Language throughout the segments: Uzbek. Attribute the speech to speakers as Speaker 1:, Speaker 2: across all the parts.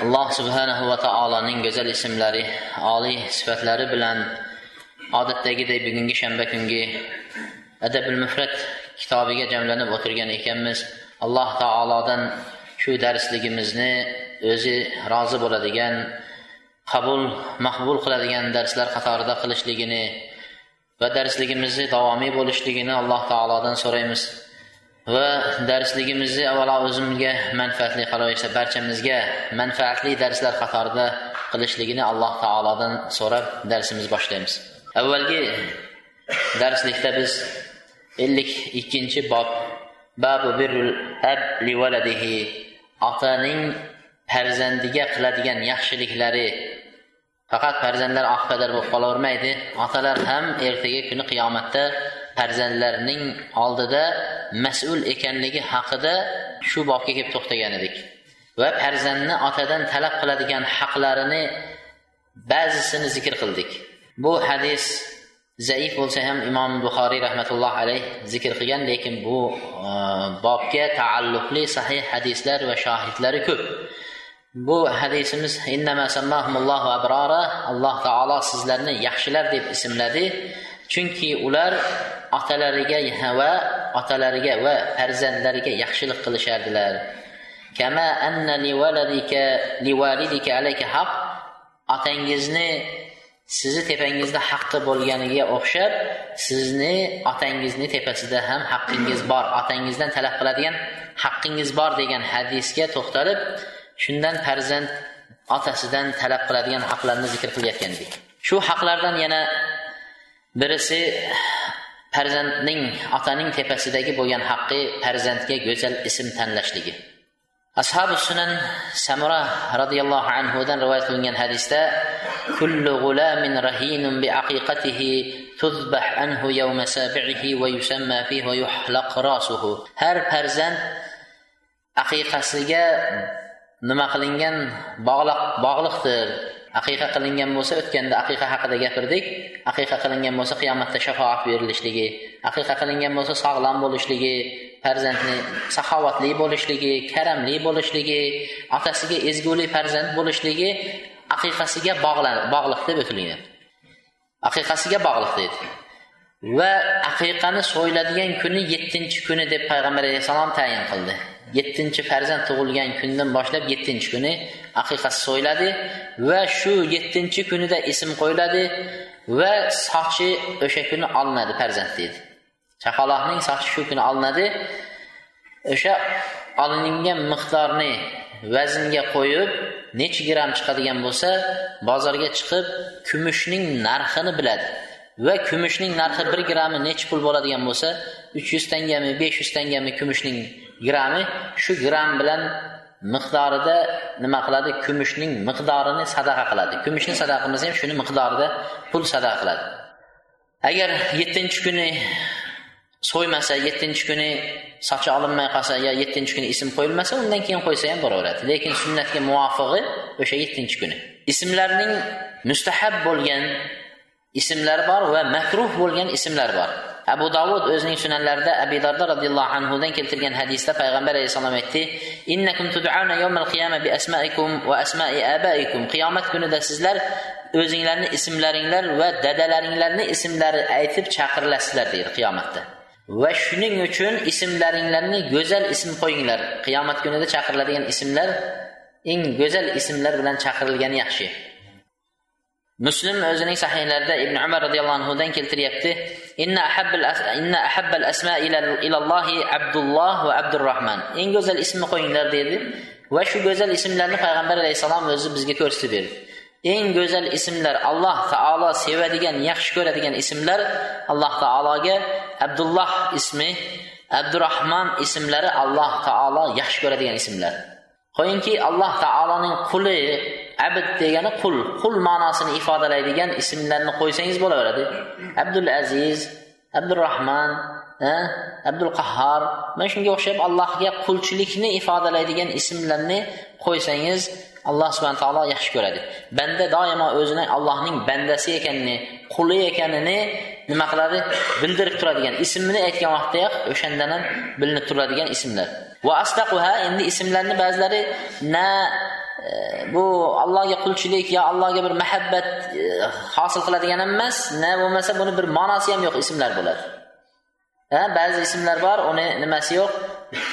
Speaker 1: Alloh subhanahu va taoloning go'zal ismlari oliy sifatlari bilan odatdagidek bugungi shanba kungi adabul mufrat kitobiga jamlanib o'tirgan ekanmiz. Alloh taolodan shu darsligimizni o'zi rozi bo'ladigan qabul maqbul qiladigan darslar qatorida qilishligini va darsligimizni davomiy bo'lishligini alloh taolodan so'raymiz. Va darsligimizni avvalo o'zimga manfaatli qolaversa barchamizga manfaatli darslar qatorida qilishligini alloh taolodan so'rab darsimizni boshlaymiz. Avvalgi darslikda biz ellik ikkinchi bob babu birrul ab li valadihi otaning farzandiga qiladigan yaxshiliklari faqat farzandlar oqqadar bo'lib qolavermaydi otalar ham ertaga kuni qiyomatda farzandlarining oldida mas'ul ekanligi haqida shu bobga kelib to'xtagan edik. Va farzandni otadan talab qiladigan haqlarini ba'zisini zikr qildik. Bu hadis zaif bo'lsa ham imom buxoriy rahmatulloh alayh zikr qilgan lekin bu e, bobga taalluqli sahih hadislar va shohidlari ko'p. Bu hadisimiz alloh taolo sizlarni yaxshilar deb ismladi. Chunki ular otalariga va otalariga va farzandlariga yaxshilik qilishardilar. Kama anna liwaladika liwalidika alayka haq otangizni sizni tepangizda haqqi bo'lganiga o'xshab sizni otangizni tepasida ham haqqingiz bor otangizdan talab qiladigan haqqingiz bor degan hadisga to'xtalib shundan farzand otasidan talab qiladigan haqlarni zikr qilayotgan edik shu haqlardan yana birisi farzandning otaning tepasidagi bo'lgan haqqi farzandga go'zal ism tanlashligi. Ashabi sunan samura roziyallohu anhudan rivoyat qilingan hadisda kullu g'ulamin rahinun bi aqiqatihi tuzbah anhu yawma sabi'ihi va yusamma fihi va yuhlaq rasuhu. Har farzand aqiqasiga nima qilingan? Bog'liq bog'liqdir. Aqiqa qilingan bo'lsa o'tganda aqiqa haqida gapirdik. Aqiqa qilingan bo'lsa qiyomatda shafoat berilishligi aqiqa qilingan bo'lsa sog'lom bo'lishligi farzandni saxovatli bo'lishligi karamli bo'lishligi otasiga ezgulik farzand bo'lishligi aqiqasiga bog'liq deb o'tilgan aqiqasiga bog'liq deydi. Va aqiqani so'yiladigan kuni yettinchi kuni deb payg'ambar alayhissalom tayin qildi. Yettinchi farzand tug'ilgan kundan boshlab yettinchi kuni aqiqasi so'yiladi va shu yettinchi kunida ism qo'yiladi va sochi o'sha kuni olinadi farzand deydi. Chaqaloqning sochi shu kuni olinadi. O'sha olingan miqdorni vaznga qo'yib necha gramm chiqadigan bo'lsa bozorga chiqib kumushning narxini biladi va kumushning narxi bir grammi necha pul bo'ladigan bo'lsa uch yuz tangami besh yuz tangami kumushning grammi shu gramm bilan miqdorida nima qiladi? Kumushning miqdorini sadaqa qiladi. Kumushni sadaqa qilmasa ham shuni miqdorida pul sadaqa qiladi. Agar yettinchi kuni so'ymasa yettinchi kuni sochi olinmay qolsa yo yettinchi kuni ism qo'yilmasa undan keyin qo'ysa ham bo'laveradi lekin sunnatga muvofig'i o'sha yettinchi kuni. Ismlarning mustahab bo'lgan ismlar bor va makruh bo'lgan ismlar bor. Abu davud o'zining sunanlarida abi darda roziyallohu anhudan keltirgan hadisda payg'ambar alayhissalom aytdi innakum tud'ana yawmal qiyama bi asmaikum va asma'i abaikum. Qiyomat kunida sizlar o'zinglarni ismlaringlar va dadalaringlarni ismlari aytib chaqirilasizlar deydi qiyomatda. Va shuning uchun ismlaringlarni go'zal ism qo'yinglar. Qiyomat kunida chaqiriladigan ismlar eng go'zal ismlar bilan chaqirilgani yaxshi. Muslim o'zining sahihlarida ibn umar roziyallohu anhudan keltiryapti. Inna ahabbal asma ilallohi abdulloh va abdurahmon eng go'zal ismni qo'yinglar dedi. Va shu go'zal ismlarni payg'ambar alayhissalom o'zi bizga ko'rsatib berdi. Eng go'zal ismlar alloh taolo sevadigan yaxshi ko'radigan ismlar alloh taologa abdulloh ismi abdurahmon ismlari alloh taolo yaxshi ko'radigan ismlar. Qo'yingki alloh taoloning quli abd degani qul. Qul ma'nosini ifodalaydigan ismlarni qo'ysangiz bo'laveradi. Abdul aziz abdurahmon abdul qahhor mana shunga o'xshab allohga qulchilikni ifodalaydigan ismlarni qo'ysangiz alloh subhana taolo yaxshi ko'radi. Banda doimo o'zini allohning bandasi ekanini quli ekanini nima qiladi? Bildirib turadigan ismini aytgan vaqtdayoq o'shandan ham bilinib turadigan ismlar. Va astaquha endi ismlarni ba'zilari na bu allohga qulchilik yo allohga bir muhabbat e, hosil qiladigan emas na bo'lmasa buni bir ma'nosi ham yo'q ismlar bo'ladi. Ha ba'zi ismlar bor uni nimasi yo'q?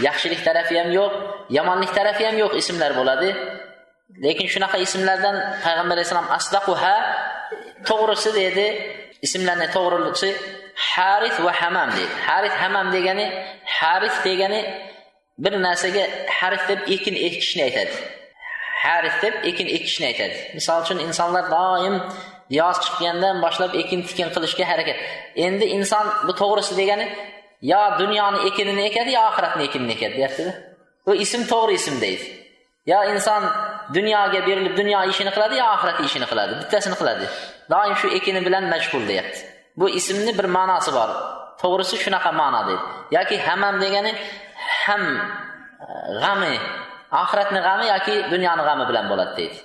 Speaker 1: Yaxshilik tarafi ham yo'q yomonlik tarafi ham yo'q ismlar bo'ladi. Lekin shunaqa ismlardan payg'ambar alayhissalom asdaquha to'g'risi dedi ismlarni to'g'risi haris va hamam deydi haris hamam degani haris degani bir narsaga harif deb ekin ekishni aytadi. Haris deb ekin ekishni aytadi. Misol uchun insonlar doim yoz chiqqandan boshlab ekin tikin qilishga harakat. Endi inson bu to'g'risi degani yo dunyoni ekinini ekadi yo oxiratni ekinini ekadi deyaptida. Bu ism to'g'ri ism deydi. Yo inson dunyoga berilib dunyo ishini qiladi yo oxirat ishini qiladi bittasini qiladi. Doim shu ekini bilan mashg'ul deyapti. Bu ismni bir ma'nosi bor. To'g'risi shunaqa ma'no deydi. Yoki hamam degani ham g'ami oxiratni g'ami yoki dunyoni g'ami bilan bo'ladi deydi.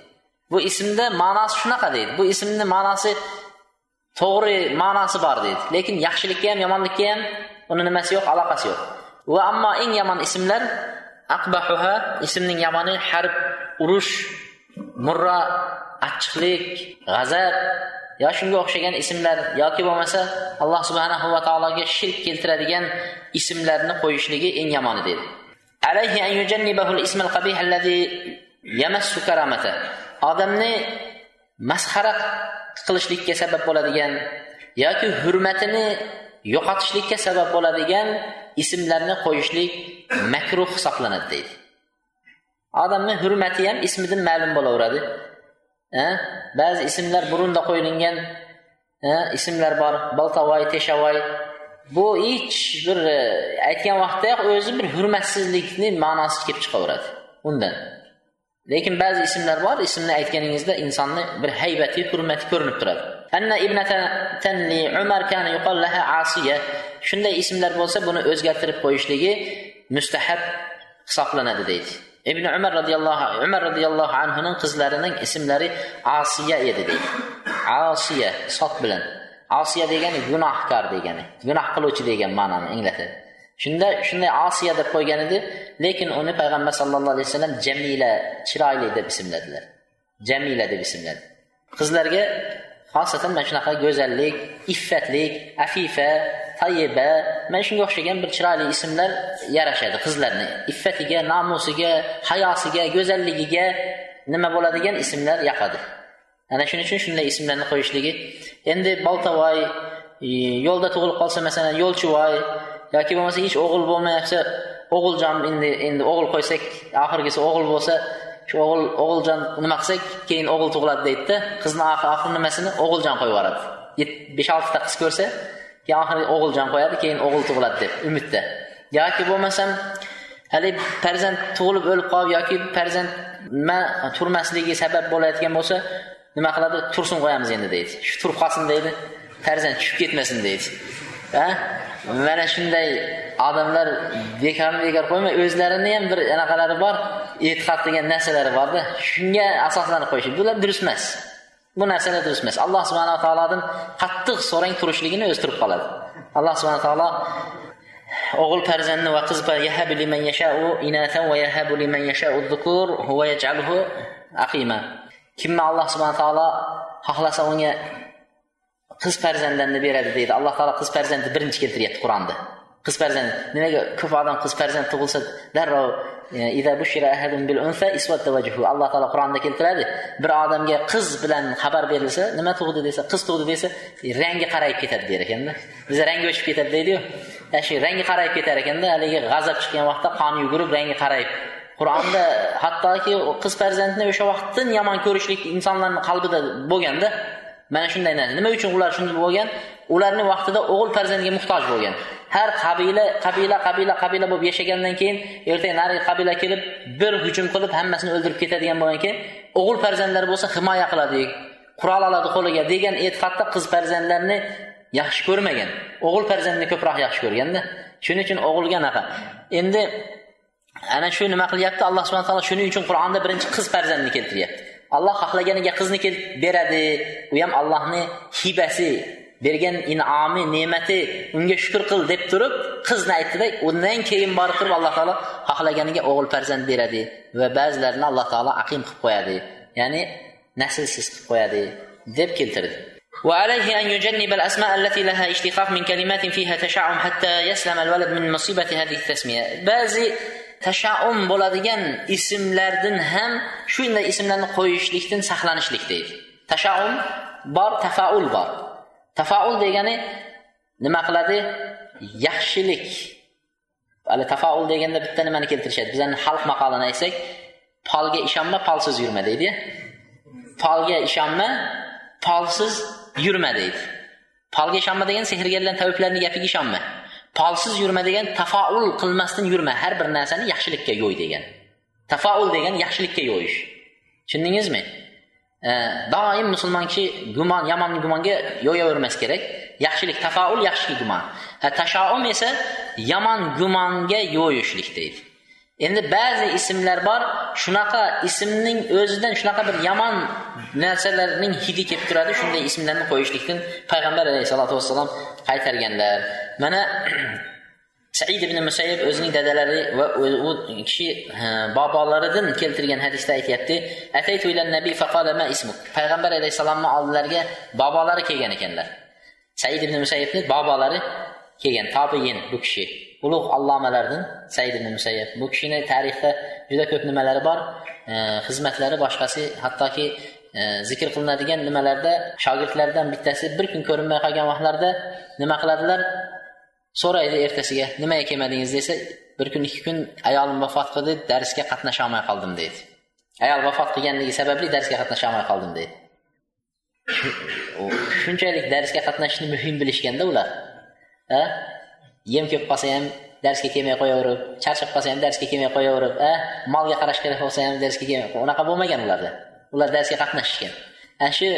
Speaker 1: Bu ismda ma'nosi shunaqa deydi. Bu ismni ma'nosi to'g'ri ma'nosi bor deydi. Lekin yaxshilikka ham yomonlikka ham uni nimasi yo'q aloqasi yo'q. Va ammo eng yomon ismlar aqbahuha ismning yomoni harb urush murra achchiqlik g'azab yo shunga o'xshagan ismlar yoki bo'lmasa alloh subhanahu va taologa shirk keltiradigan ismlarni qo'yishligi eng yomoni deydi. Alayhi an yujannibahu al-ism qabih allazi yamassu karamata. Odamni masxara qilishlikka sabab bo'ladigan yoki hurmatini yo'qotishlikka sabab bo'ladigan ismlarni qo'yishlik makruh hisoblanadi deydi. Odamni hurmati ham ismidan ma'lum bo'laveradi. Ba'zi ismlar burunda qo'yilgan ismlar bor boltavoy teshavoy bu hech bir e, aytgan vaqtdayoq o'zi bir hurmatsizlikni ma'nosi kelib chiqaveradi undan. Lekin ba'zi ismlar bor ismni aytganingizda insonni bir haybati hurmati ko'rinib turadi. Anna ibnatanli umar kana yuqal laha asiya. Shunday ismlar bo'lsa buni o'zgartirib qo'yishligi mustahab hisoblanadi deydi. Ibn umar roziyallohu umar roziyallohu anhuning qizlarining ismlari osiya edi deydi. Osiya sot bilan. Osiya degani gunohkor degani. Gunoh qiluvchi degan ma'noni anglatadi. Shunda shunday osiya deb qo'ygan edi lekin uni payg'ambar sallallohu alayhi vasallam jamila chiroyli deb ismladilar. Jamila deb ismladi. Qizlarga xosatan mana shunaqa go'zallik iffatlik afifa tayyiba mana shunga o'xshagan bir chiroyli ismlar yarashadi. Qizlarni iffatiga nomusiga hayosiga go'zalligiga nima bo'ladigan ismlar yoqadi. Ana shuning uchun shunday ismlarni qo'yishligi. Endi boltavoy e, yo'lda tug'ilib qolsa masalan yo'lchivoy yoki bo'lmasa hech o'g'il bo'lmayapsa o'g'iljon endi endi o'g'il qo'ysak oxirgisi o'g'il bo'lsa shu o'g'il o'g'iljon nima qilsak keyin o'g'il tug'iladi deydida qizni oxir nimasini o'g'iljon qo'yib yuboradi. Besh oltita qiz ko'rsa keyin oxiri o'g'iljon qo'yadi keyin o'g'il tug'iladi deb umidda. Yoki bo'lmasam haligi farzand tug'ilib o'lib qolib yoki farzand nima turmasligi sabab bo'layotgan bo'lsa nima qiladi? Tursin qo'yamiz endi deydi. Shu turib qolsin deydi. Farzand tushib ketmasin deydi. Mana shunday odamlar bekorni bekor qo'ymay o'zlarini ham bir anaqalari bor e'tiqod degan narsalari borda. Shunga asoslanib qo'yishadi bular durust emas. Bu narsalar durust emas. Alloh subhanaa taolodan qattiq so'rang turishligini o'zi turib qoladi. Alloh subhana taolo o'g'il farzandni va qiz yahabu liman yashau inatan va yahabu liman yashau dhukur huwa yaj'aluhu aqima. Kimni alloh subhana taolo xohlasa unga qiz farzandlarni beradi deydi. Alloh taolo qiz farzandni birinchi keltiryapti qur'onda. Qiz farzand nimaga ko'p odam qiz farzand tug'ilsa darrov e, alloh taolo qur'onda keltiradi. Bir odamga qiz bilan xabar berilsa nima tug'di desa qiz tug'di desa e, rangi qarayib ketadi der ekanda. Biza rangi o'chib ketadi deydiyu. Shu rangi qarayib ketar ekanda haligi g'azab chiqqan vaqtda qon yugurib rangi qarayib qur'onda hattoki qiz farzandni o'sha vaqtdan yomon ko'rishlik insonlarni qalbida bo'lganda mana shunday narsa nima uchun ular shunday bo'lgan? Ularni vaqtida o'g'il farzandga muhtoj bo'lgan. Har qabila qabila qabila qabila bo'lib yashagandan keyin ertaga narigi qabila kelib bir hujum qilib hammasini o'ldirib ketadigan bo'lgan keyin o'g'il farzandlar bo'lsa himoya qiladi qurol oladi qo'liga degan e'tiqodda qiz farzandlarni yaxshi ko'rmagan. O'g'il farzandni ko'proq yaxshi ko'rganda. Shuning uchun o'g'ilga anaqa endi ana shu nima qilyapti alloh subhana taolo shuning uchun qur'onda birinchi qiz farzandni keltiryapti alloh xohlaganiga qizni beradi u ham allohni hibasi bergan in'omi ne'mati unga shukur qil deb turib qizni aytdida undan keyin borib turib alloh taolo xohlaganiga o'g'il farzand beradi va ba'zilarini alloh taolo aqim qilib qo'yadi ya'ni naslsiz qilib qo'yadi deb keltirdi وعليه أن يجنب الأسماء التي لها اشتقاق من كلمات فيها تشعم حتى يسلم الولد من مصيبة هذه التسمية بعضي tashaum bo'ladigan ismlardan ham shunday ismlarni qo'yishlikdan saqlanishlik deydi. Tashaum bor tafaul bor. Tafaul degani nima qiladi? Yaxshilik. Hali tafaul deganda bitta nimani keltirishadi? Bizani xalq maqolini aytsak polga ishonma polsiz yurma deydi polga ishonma polsiz yurma deydi. Polga ishonma degan sehrgarlar tabiblarni gapiga ishonma. Polsiz yurma degan tafaul qilmasdan yurma. Har bir narsani yaxshilikka yo'y degan. Tafaul degan yaxshilikka yo'yish. Tushundingizmi? Doim musulmon kishi gumon yomon gumonga yo'yavermas kerak. Yaxshilik tafaul yaxshi gumon. Tashoum esa yomon gumonga yo'yishlik deydi. Endi ba'zi ismlar bor shunaqa ismning o'zidan shunaqa bir yomon narsalarning hidi kelib turadi shunday ismlarni qo'yishlikdan payg'ambar alayhissalotu vassalom qaytarganlar mana said ibn musayyib o'zining dadalari va u kishi bobolaridan keltirgan hadisda aytyapti ataytu ila nabiy faqala ma ismuk? Payg'ambar alayhissalomni oldilariga bobolari kelgan ekanlar. Said ibn musayyibni bobolari kelgan tobiin bu kishi. Ulug' allomalardan said ibn musayyab bu kishini tarixda juda ko'p nimalari bor xizmatlari boshqasi hattoki zikr qilinadigan nimalarda shogirdlardan bittasi bir kun ko'rinmay qolgan vaqtlarda nima qiladilar? So'raydi ertasiga nimaga kelmadingiz? desa bir kun ikki kun ayolim vafot qildi darsga qatnasholmay qoldim deydi. Ayol vafot qilganligi sababli darsga qatnasholmay qoldim deydi. Shunchalik darsga qatnashishni muhim bilishganda ular a yem ko'p qolsa ham darsga kelmay qo'yaverib charchab qolsa ham darsga kelmay qo'yaverib a molga qarash kerak bo'lsa ham darsga kelmay unaqa bo'lmagan ularda. Ular darsga qatnashishgan. Ana shu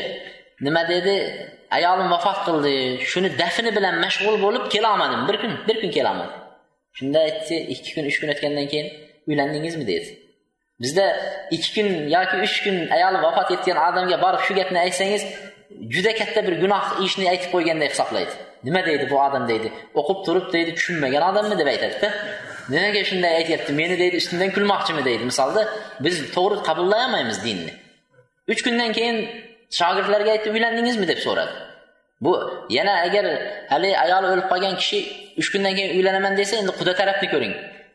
Speaker 1: nima dedi? Ayolim vafot qildi. Shuni dafni bilan mashg'ul bo'lib kelolmadim. Bir kun bir kun kelolmadim shunda aytdi ikki kun uch kun o'tgandan keyin uylandingizmi? dedi. Bizda ikki kun yoki uch kun ayoli vafot etgan odamga borib shu gapni aytsangiz juda katta bir gunoh ishni aytib qo'yganday hisoblaydi. Nima deydi bu odam? deydi o'qib turib deydi tushunmagan odammi? deb aytadida nimaga shunday aytyapti? Meni deydi ustimdan kulmoqchimi? deydi misolda biz to'g'ri qabullay olmaymiz dinni. Uch kundan keyin shogirdlarga aytdi uylandingizmi? deb so'radi. Bu yana agar hali ayoli o'lib qolgan kishi uch kundan keyin uylanaman desa endi quda tarafni ko'ring.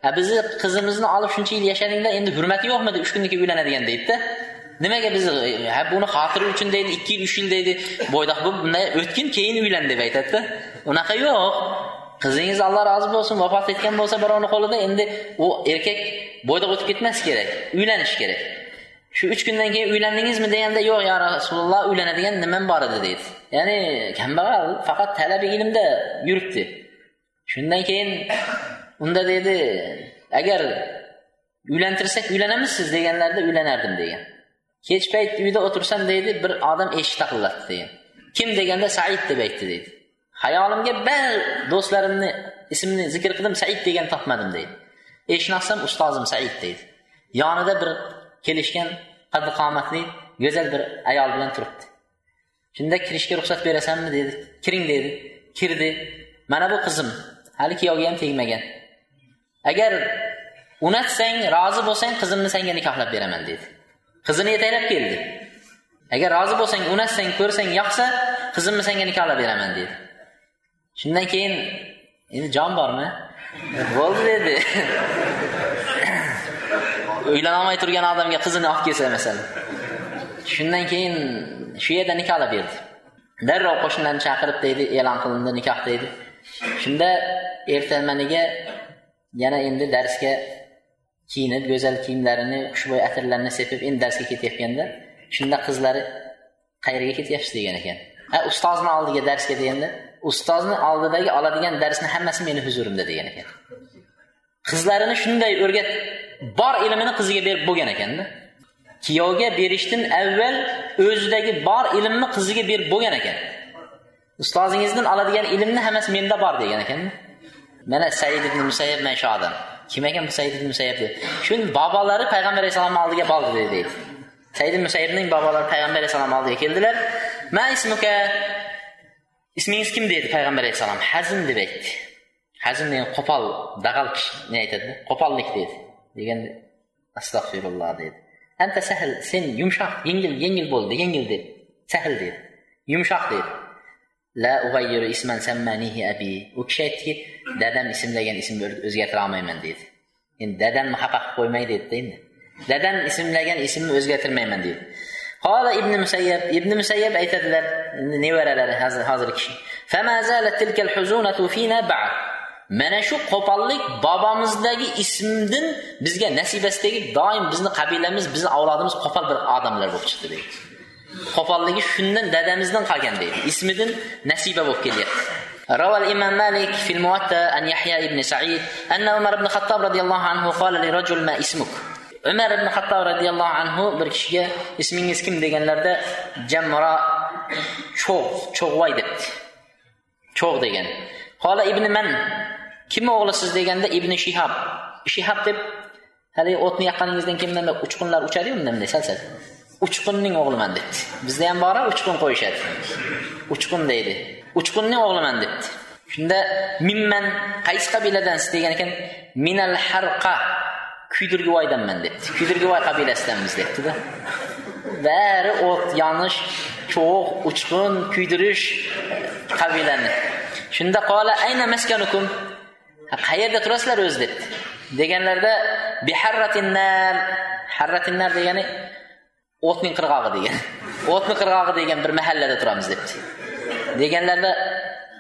Speaker 1: A bizni qizimizni olib shuncha yil yashadinglar endi hurmati yo'qmidi uch kundan keyin uylanadigan deydida. Nimaga biz ha buni xotiri uchun deydi ikki yil uch yil deydi. Bo'ydoq bo'lib bunday o'tgin keyin uylan deb aytadida. Unaqa yo'q. Qizingiz alloh rozi bo'lsin vafot etgan bo'lsa birovni qo'lida endi u erkak bo'ydoq o'tib ketmas kerak uylanish kerak. Shu uch kundan keyin uylandingizmi deganda yo'q ya rasululloh uylanadigan nimam bor edi deydi. Ya'ni kambag'al faqat talabi ilmda yuribdi. Shundan keyin unda deydi agar uylantirsak uylanamizsiz deganlarida uylanardim degan. Kech payt uyda o'tirsam deydi bir odam eshik taqillatdi degan. Kim? deganda said deb aytdi deydi. Hayolimga ba'zi do'stlarimni ismini zikr qildim said degan topmadim deydi. Eshikni ochsam ustozim said deydi. Yonida bir kelishgan qaddi qomatli go'zal bir ayol bilan turibdi. Shunda kirishga ruxsat berasanmi dedi. Kiring dedi. Kirdi. Mana bu qizim. Hali kuyovga ham tegmagan. Agar unatsang rozi bo'lsang qizimni senga nikohlab beraman dedi. Qizini yetaklab keldi. Agar rozi bo'lsang unatsang ko'rsang yoqsa qizimni senga nikohlab beraman dedi. Shundan keyin endi jon bormi? Bo'ldi dedi. uylanolmay turgan odamga qizini olib kelsa masalan. Shundan keyin shu yerda nikohlab berdi. Darrov qo'shnilarni chaqirib deydi e'lon qilindi nikoh deydi. Shunda ertamaniga yana endi darsga kiyinib go'zal kiyimlarini xushbo'y atirlarni sepib endi darsga ketayotganda shunda qizlari qayerga ketyapsiz degan ekan. Ha ustozni oldiga darsga deganda ustozni oldidagi oladigan darsni hammasi meni huzurimda degan ekan. Qizlarini shunday o'rgat bor ilmini qiziga berib bo'lgan ekanda. Kuyovga berishdan avval o'zidagi bor ilmni qiziga berib bo'lgan ekan. Ustozingizdan oladigan ilmni hammasi menda bor degan ekanda. Mana said ibn musayyab mana shu odam. Kim ekan bu said ibn musayyab shuni bobolari payg'ambar alayhissalomni oldiga bordi deydi said ibn musayyabning bobolari payg'ambar alayhissalomni oldiga keldilar. Ma ismuka? Ismingiz kim dedi payg'ambar alayhissalom hazm deb aytdi. Hazm degan qo'pol dag'al ne aytadi? Qo'pollik deydi deganda astag'firulloh dedi anta sahl sen yumshoq yengil yengil bo'ldi yengil dedi sahl dedi yumshoq dedi la ug'ayyiru isman sammanihi abi u kishi aytdiki dadam ismlagan ismni o'zgartira olmayman dedi endi dadamni xafa qilib qo'ymay dedida endi dadam ismlagan ismni o'zgartirmayman dedi qola ibn musayyab ibn musayyab aytadilar nevaralari hozirgi kishi mana shu qo'pollik bobomizdagi ismdan bizga nasibasidagi doim bizni qabilamiz bizni avlodimiz qo'pol bir odamlar bo'lib chiqdi deydi qo'polligi shundan dadamizdan qolgan deydi ismidan nasiba bo'lib kelyapti روى الإمام مالك في الموتى أن يحيى بن سعيد أن عمر بن الخطاب رضي الله عنه قال لرجل ما اسمك umar ibn hattob roziyallohu anhu bir kishiga ismingiz kim deganlarda jamro cho'g' cho'g'voy debdi cho'g' degan qola ibn man kim o'g'lisiz deganda ibn shihob shihob deb haligi o'tni yoqqaningizdan keyin bunday uchqunlar uchadiyu bunday bunday sal sal. Uchqunning o'g'liman debdi. Bizda ham bor uchqun qo'yishadi. Uchqun deydi. Uchqunning o'g'liman debdi. Shunda minman qaysi qabiladansiz degan ekan minal harqa kuydirgivoydanman debdi. Kuydirgivoy qabilasidanmiz debdida. Bari o't yonish cho'g' uchqun kuydirish qabilani. Shunda qola ayna maskanukum? Qayerda turasizlar o'zi debdi deganlarda biharratinnar harratinnar degani o'tning qirg'og'i degan. O'tni qirg'og'i degan bir mahallada turamiz debdi deganlarda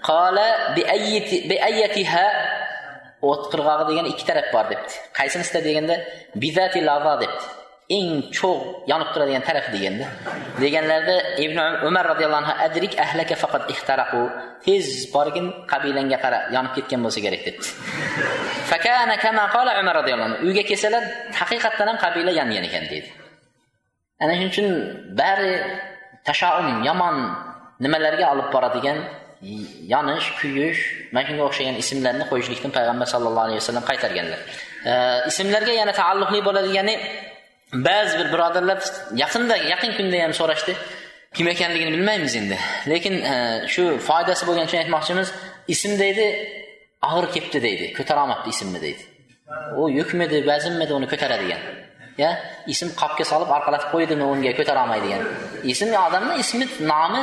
Speaker 1: qola biayyatiha o't qirg'og'i degan ikki taraf bor debdi qaysinisida deganda bizati lava debdi eng cho'g' yonib turadigan taraf deganda deganlarida ibn umar roziyallohu anhu adrik ahlaka faqat ixtaraqu tez borgin qabilangga qara yonib ketgan bo'lsa kerak debdi. Fakana kama qala umar roziyallohu anhu uyga kelsalar haqiqatdan ham qabila yongan ekan deydi ana shuning uchun bari tashaum yomon nimalarga olib boradigan yonish kuyish mana shunga o'xshagan ismlarni qo'yishlikdan payg'ambar sallallohu alayhi vasallam qaytarganlar. Ismlarga yana taalluqli bo'ladigani ba'zi bir birodarlar yaqinda yaqin kunda ham so'rashdi kim ekanligini bilmaymiz endi. Lekin e, shu foydasi bo'lgani uchun aytmoqchimiz ism deydi og'ir kelibdi deydi ko'tarolmabdi ismni deydi. U yukmidi vaznmidi uni ko'taradigan. Ya ism qopga solib orqalatib qo'ydimi unga ko'tarolmaydigan ism odamni ismi nomi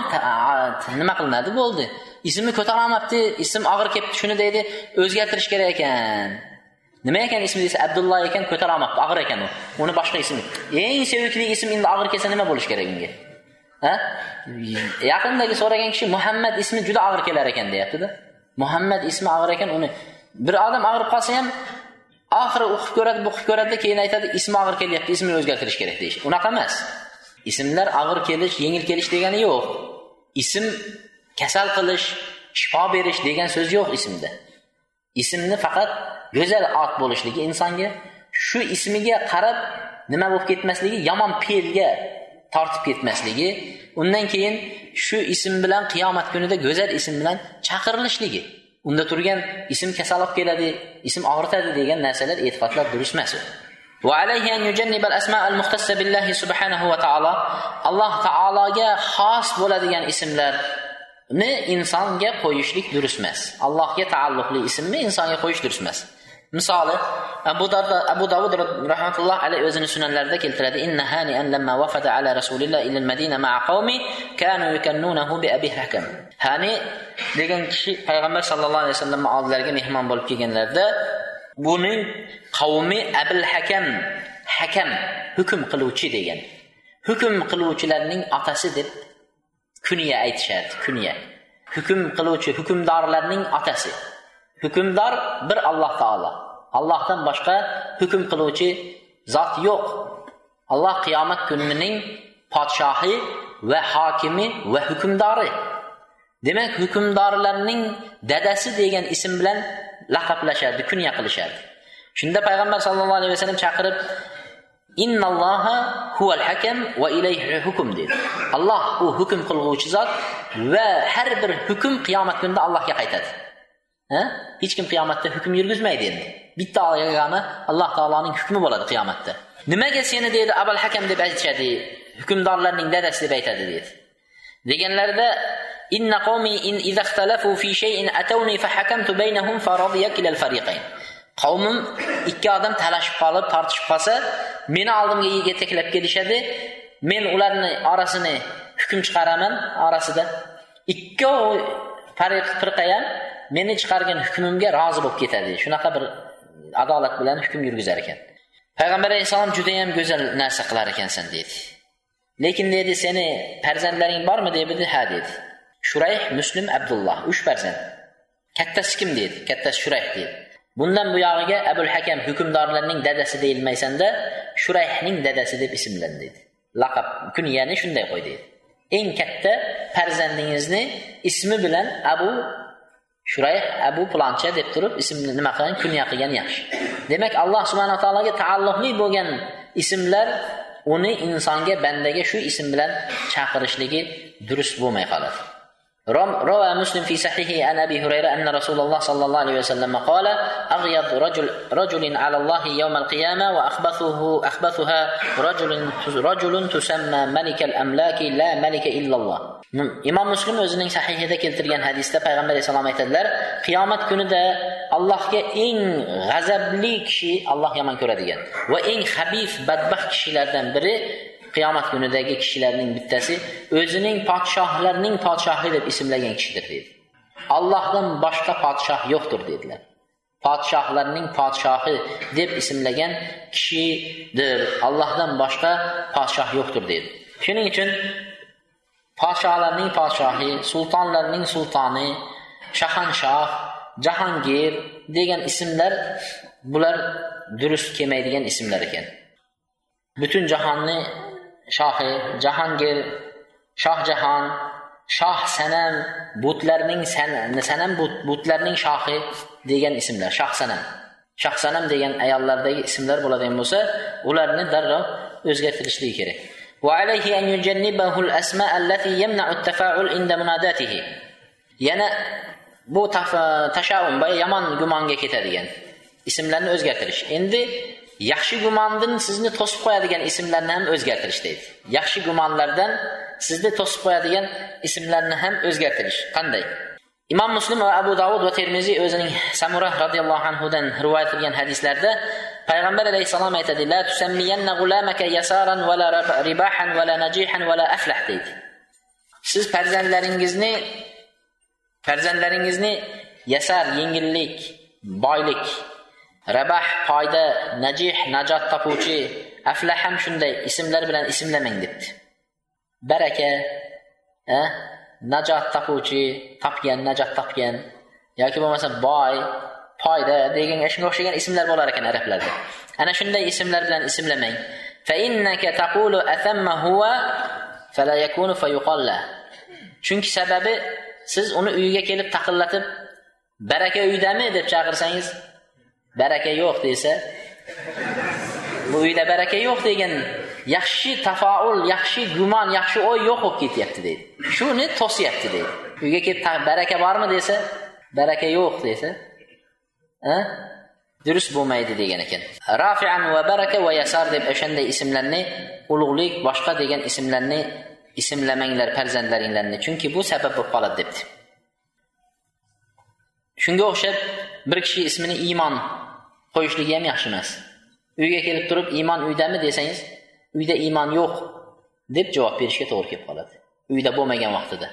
Speaker 1: nima qilinadi? Bo'ldi. Ismni ko'tarolmabdi ism og'ir kelibdi shuni deydi o'zgartirish kerak ekan. Nima ekan ismi desa abdulloh ekan ko'tarolmabdi og'ir ekan u. Uni boshqa ismi eng sevikli ism endi og'ir kelsa nima bo'lishi kerak unga? Ha? Yaqindagi so'ragan kishi muhammad ismi juda og'ir kelar ekan deyaptida. Muhammad ismi og'ir ekan uni bir odam og'rib qolsa ham oxiri o'qib ko'radi o'qib ko'radida keyin aytadi ismi og'ir kelyapti ismini o'zgartirish kerak deyish. Unaqa emas. Ismlar og'ir kelish yengil kelish degani yo'q. Ism kasal qilish shifo berish degan so'z yo'q ismda. ismni faqat go'zal ot bo'lishligi insonga shu ismiga qarab nima bo'lib ketmasligi yomon fe'lga tortib ketmasligi undan keyin shu ism bilan qiyomat kunida go'zal ism bilan chaqirilishligi unda turgan ism kasal olib keladi ism og'ritadi degan narsalar e'tiqodlar durust emas وعليه أن يجنب الأسماء المختصة بالله سبحانه وتعالى alloh taologa xos bo'ladigan ni insonga qo'yishlik durust emas. Allohga taalluqli ismni insonga qo'yish durust emas. Misoli abu darda abu davud rahmatulloh alayhi o'zini sunanlarida keltiradi. Inna hanian lamma wafada ala rasulillah ila madina ma'a qawmi kanu yukannunahu bi abi hakam. Hani degan kishi payg'ambar sallallohu alayhi vasallam oldilariga mehmon bo'lib kelganlarida buning qavmi abul hakam hakam hukm qiluvchi degan. Hukm qiluvchilarning otasi deb kuniya aytishadi kuniya. Hukm qiluvchi hukmdorlarning otasi. Hukmdor bir alloh taolo. Allohdan boshqa hukm qiluvchi zot yo'q. Alloh qiyomat kunining podshohi va hokimi va hukmdori. Demak hukmdorlarning dadasi degan ism bilan laqablashardi kunya qilishadi. Shunda payg'ambar sallallohu alayhi vasallam chaqirib innalloha huval hakam va ilayhi hukm dedi. Alloh u hukm qilguvchi zot va har bir hukm qiyomat kunida allohga qaytadi. Ha? Hech kim qiyomatda hukm yurgizmaydi endi. Bitta yagona alloh taoloning hukmi bo'ladi qiyomatda. Nimaga seni? deydi abul hakam deb aytishadi hukmdorlarning dadasi deb aytadi dedi. Deganlarida inna qawmi in idza ikhtalafu fi shay'in atawni fa hakamtu baynahum fa radiya kilal fariqayn. Qavmim ikki odam talashib qolib tortishib qolsa meni oldimga yetaklab kelishadi. Men ularni orasini hukm chiqaraman orasida. Ikkov firqa ham meni chiqargan hukmimga rozi bo'lib ketadi. Shunaqa bir adolat bilan hukm yurgizar ekan. Payg'ambar alayhissalom judayam go'zal narsa qilar ekansan dedi. Lekin dedi seni farzandlaring bormi dedi. Ha dedi. Shurayh muslim abdulloh uch farzand. Kattasi kim dedi. Kattasi shurayh dedi. Bundan buyog'iga abul hakam hukmdorlarning dadasi deyilmaysanda shurayhning dadasi deb ismlan dedi. Laqab kunyani shunday qo'y deydi eng katta farzandingizni ismi bilan abu shurayh abu plancha deb turib ismni nima qilgan? Kunya qilgan yaxshi. Demak alloh subhana taologa taalluqli bo'lgan ismlar uni insonga bandaga shu ism bilan chaqirishligi durust bo'lmay qoladi. روى مسلم في صحيحه عن ابي هريره ان رسول الله صلى الله عليه وسلم قال اغيض رجل رجل على الله يوم القيامه واخبثه اخبثها رجل رجل تسمى ملك الاملاك لا ملك الا الله imom muslim o'zining sahihida keltirgan hadisda payg'ambar alayhissalom aytadilar qiyomat kunida allohga eng g'azabli kishi alloh yomon ko'radigan va eng habif badbaxt kishilardan biri qiyomat kunidagi kishilarning bittasi o'zining podshohlarning podshohi deb ismlagan kishidir dedi. Allohdan boshqa podshoh yo'qdir dedilar. Podshohlarning podshohi deb ismlagan kishidir. Allohdan boshqa podshoh yo'qdir dedi. Shuning uchun podshohlarning podshohi sultonlarning sultoni shahanshoh jahongir degan ismlar bular durust kelmaydigan ismlar ekan. Butun jahonni shohi jahongir shohjahon shoh sanam butlarning sanam butlarning shohi degan ismlar shoh sanam. Shoh sanam degan ayollardagi ismlar bo'ladigan bo'lsa ularni darrov o'zgartirishligi kerak. Yana bu tashavvum yomon gumonga ketadigan ismlarni o'zgartirish. Endi yaxshi gumondan sizni to'sib qo'yadigan ismlarni ham o'zgartirish deydi. Yaxshi gumonlardan sizni to'sib qo'yadigan ismlarni ham o'zgartirish. Qanday? Imom muslim va abu davud va termiziy o'zining samura roziyallohu anhudan rivoyat qilgan hadislarda payg'ambar alayhissalom aytadi la tusammiyanna g'ulamaka yasaran vala ribahan vala najihan vala aflah deydi. Siz farzandlaringizni farzandlaringizni yasar yengillik boylik rabah foyda najih najot topuvchi aflaham shunday ismlar bilan ismlamang debdi. Baraka najot topuvchi topgan najot topgan yoki bo'lmasa boy foyda deganga shunga o'xshagan ismlar bo'lar ekan arablarda. Ana shunday ismlar bilan ismlamang. Chunki sababi siz uni uyiga kelib taqillatib baraka uydami deb chaqirsangiz baraka yo'q desa bu uyda baraka yo'q degan yaxshi tafaul yaxshi gumon yaxshi o'y yo'q bo'lib ketyapti deydi. Shuni to'syapti deydi. Uyga kelib baraka bormi desa baraka yo'q desa durust bo'lmaydi degan ekan. Rafian va baraka va yasar deb o'shanday ismlarni ulug'lik boshqa degan ismlarni ismlamanglar farzandlaringlarni. Chunki bu sabab bo'lib qoladi debdi. Shunga o'xshab bir kishi ismini iymon qo'yishligi ham yaxshi emas. Uyga kelib turib iymon uydami desangiz uyda iymon yo'q deb javob berishga to'g'ri kelib qoladi. Uyda bo'lmagan vaqtida.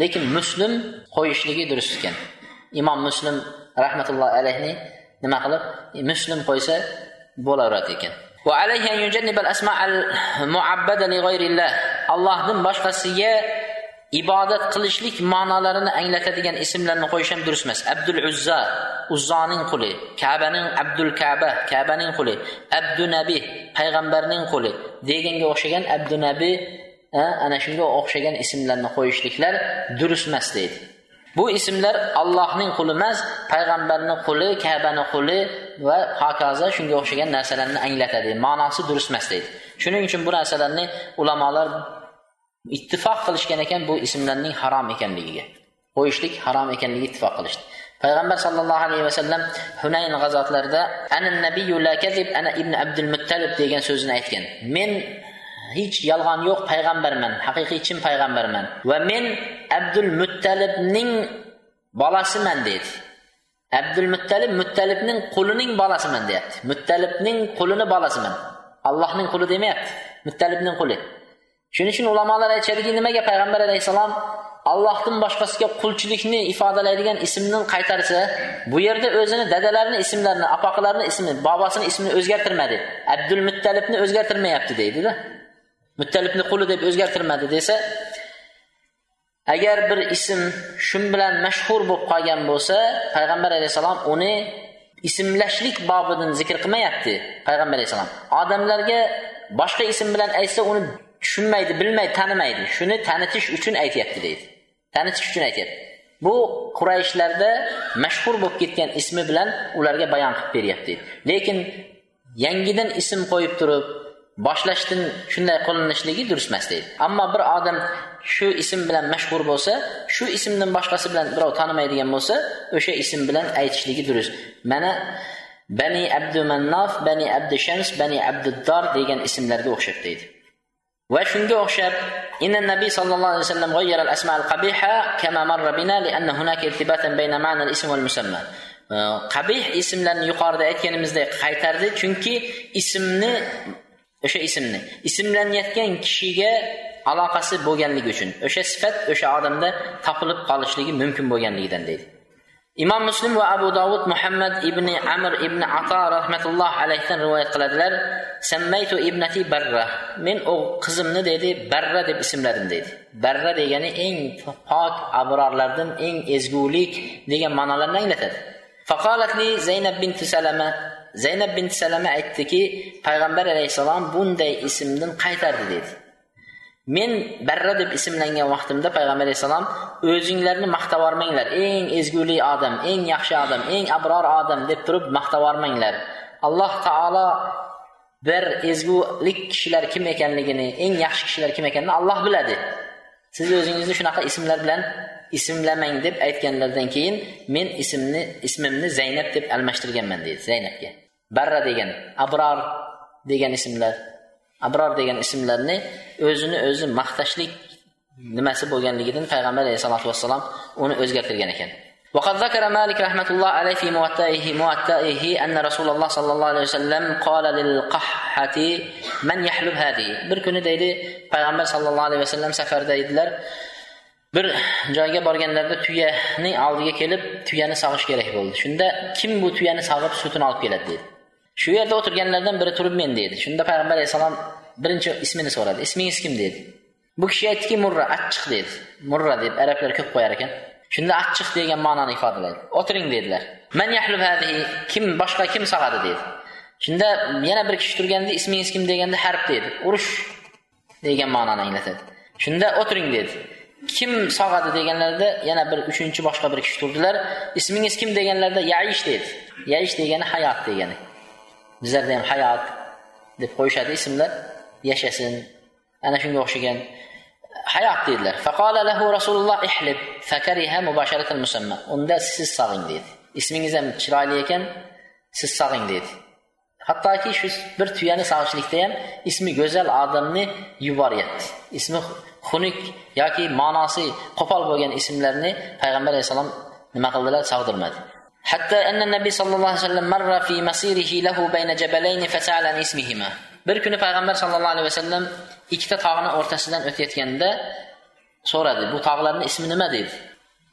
Speaker 1: Lekin muslim qo'yishligi durust ekan. Imom muslim rahmatullohi alayhi nima qilib muslim qo'ysa bo'laveradi ekan. Allohdan boshqasiga ibodat qilishlik ma'nolarini anglatadigan ismlarni qo'yish ham durust emas. Abdul uzza uzzoning quli kabaning abdul kaba kabaning quli abdu nabi payg'ambarning quli. Deganga o'xshagan abdu nabi ana shunga o'xshagan ismlarni qo'yishliklar durust emas deydi. Bu ismlar allohning quli emas payg'ambarni quli kabaning quli va hokazo shunga o'xshagan narsalarni anglatadi. Ma'nosi durust emas deydi. Shuning uchun bu narsalarni ulamolar ittifoq qilishgan ekan bu ismlarning harom ekanligiga. Qo'yishlik harom ekanligiga ittifoq qilishdi. Payg'ambar sallallohu alayhi vasallam hunayn g'azotlarida ana nabiyyu la kazib ana ibn abdul muttalib degan so'zini aytgan. Men hech yolg'on yo'q payg'ambarman haqiqiy chin payg'ambarman va men abdul muttalibning bolasiman dedi abdul muttalib muttalibning qulining bolasiman deyapti. Muttalibning qulini bolasiman. Allohning quli demayapti. Muttalibning quli. Shuning uchun ulamolar aytishadiki nimaga payg'ambar alayhissalom allohdan boshqasiga qulchilikni ifodalaydigan ismni qaytarsa bu yerda o'zini dadalarini ismlarini apoqalarini ismini bobosini ismini o'zgartirmadi. Abdul muttalibni o'zgartirmayapti deydida. Muttalibni quli deb o'zgartirmadi desa agar bir ism shu bilan mashhur bo'lib qolgan bo'lsa payg'ambar alayhissalom uni ismlashlik bobidan zikr qilmayapti payg'ambar alayhissalom. Odamlarga boshqa ism bilan aytsa uni tushunmaydi bilmaydi tanimaydi. Shuni tanitish uchun aytyapti deydi. Tanitish uchun aytyapti. Bu qurayishlarda mashhur bo'lib ketgan ismi bilan ularga bayon qilib beryapti lekin yangidan ism qo'yib turib boshlashdan shunday qilinishligi durust emas deydi. Ammo bir odam shu ism bilan mashhur bo'lsa shu ismdan boshqasi bilan birov tanimaydigan bo'lsa o'sha ism bilan aytishligi durust. Mana bani abdu mannof bani abdu shams bani abduddor degan ismlarga o'xshab deydi. va shunga o'xshab إن النبي صلى الله عليه وسلم غير الأسماء القبيحة كما مر بنا لأن هناك ارتباطا بين معنى الاسم والمسمى qabih ismlarni yuqorida aytganimizdek qaytardi chunki ismni o'sha ismni ismlanayotgan kishiga aloqasi bo'lganligi uchun o'sha sifat o'sha odamda topilib qolishligi mumkin bo'lganligidan deydi Imom muslim va abu dovud muhammad ibn amir ibn ato rahmatulloh alayhidan rivoyat qiladilar sammaytu ibnati barra. Men o qizimni deydi barra deb ismladim deydi barra degani eng pok abrorlardan eng ezgulik degan ma'nolarni anglatadi. Faqolatli zaynab bint salama. Zaynab bint salama aytdiki payg'ambar alayhissalom bunday ismdan qaytardi dedi. Men barra deb ismlangan vaqtimda payg'ambar alayhissalom o'zinglarni maqtab eng ezgulik odam eng yaxshi odam eng abror odam deb turib maqtab alloh taolo bir ezgulik kishilar kim ekanligini eng yaxshi kishilar kim ekanini alloh biladi. Siz o'zingizni shunaqa ismlar bilan ismlamang deb aytganlaridan keyin men ismni ismimni zaynab deb almashtirganman deydi zaynabga. Barra degan abror degan ismlar. abror degan ismlarni o'zini o'zi maqtashlik nimasi bo'lganligidan payg'ambar alayhisalotu vassalom uni o'zgartirgan ekan وقد ذكر مالك رحمة الله عليه في موطئه موطئه أن رسول الله صلى الله عليه وسلم قال للقحة من يحلب هذه bir kuni deydi payg'ambar sallallohu alayhi vasallam safarda edilar bir joyga borganlarida tuyani oldiga kelib tuyani sog'ish kerak bo'ldi shunda kim bu tuyani sog'ib sutini olib keladi dedi shu yerda o'tirganlardan biri turib men dedi shunda payg'ambar alayhissalom birinchi ismini so'radi. Ismingiz kim dedi bu kishi aytdiki murra achchiq dedi murra deb arablar ko'p qo'yar ekan. Shunda achchiq degan ma'noni ifodalaydi o'tiring dedilar. Man hadihi kim boshqa kim sog'adi dedi shunda yana bir kishi turganda ismingiz kim? deganda harb dedi urush degan ma'noni anglatadi. Shunda o'tiring dedi. Kim sog'adi deganlarida yana bir uchinchi boshqa bir kishi turdilar. Ismingiz kim? deganlarida yaish dedi. Yaish degani hayot degani. Bizlarda ham hayot deb qo'yishadi ismlar. Yashasin. Ana shunga o'xshagan hayot dedilar faqola lahu rasululloh ihlib fakariha mubasharatal musamma. Unda siz sog'ing dedi ismingiz ham chiroyli ekan siz sog'ing dedi hattoki shu bir tuyani sog'ishlikda ham ismi go'zal odamni yuboryapti. Ismi xunuk yoki ma'nosi qo'pol bo'lgan ismlarni payg'ambar alayhissalom nima qildilar? Sog'dirmadi. حتى أن النبي صلى الله عليه وسلم مر في مسيره له بين جبلين فسأل عن اسمهما bir kuni payg'ambar sallallohu alayhi vasallam ikkita tog'ni o'rtasidan o'tayotganda so'radi bu tog'larni ismi nima dedi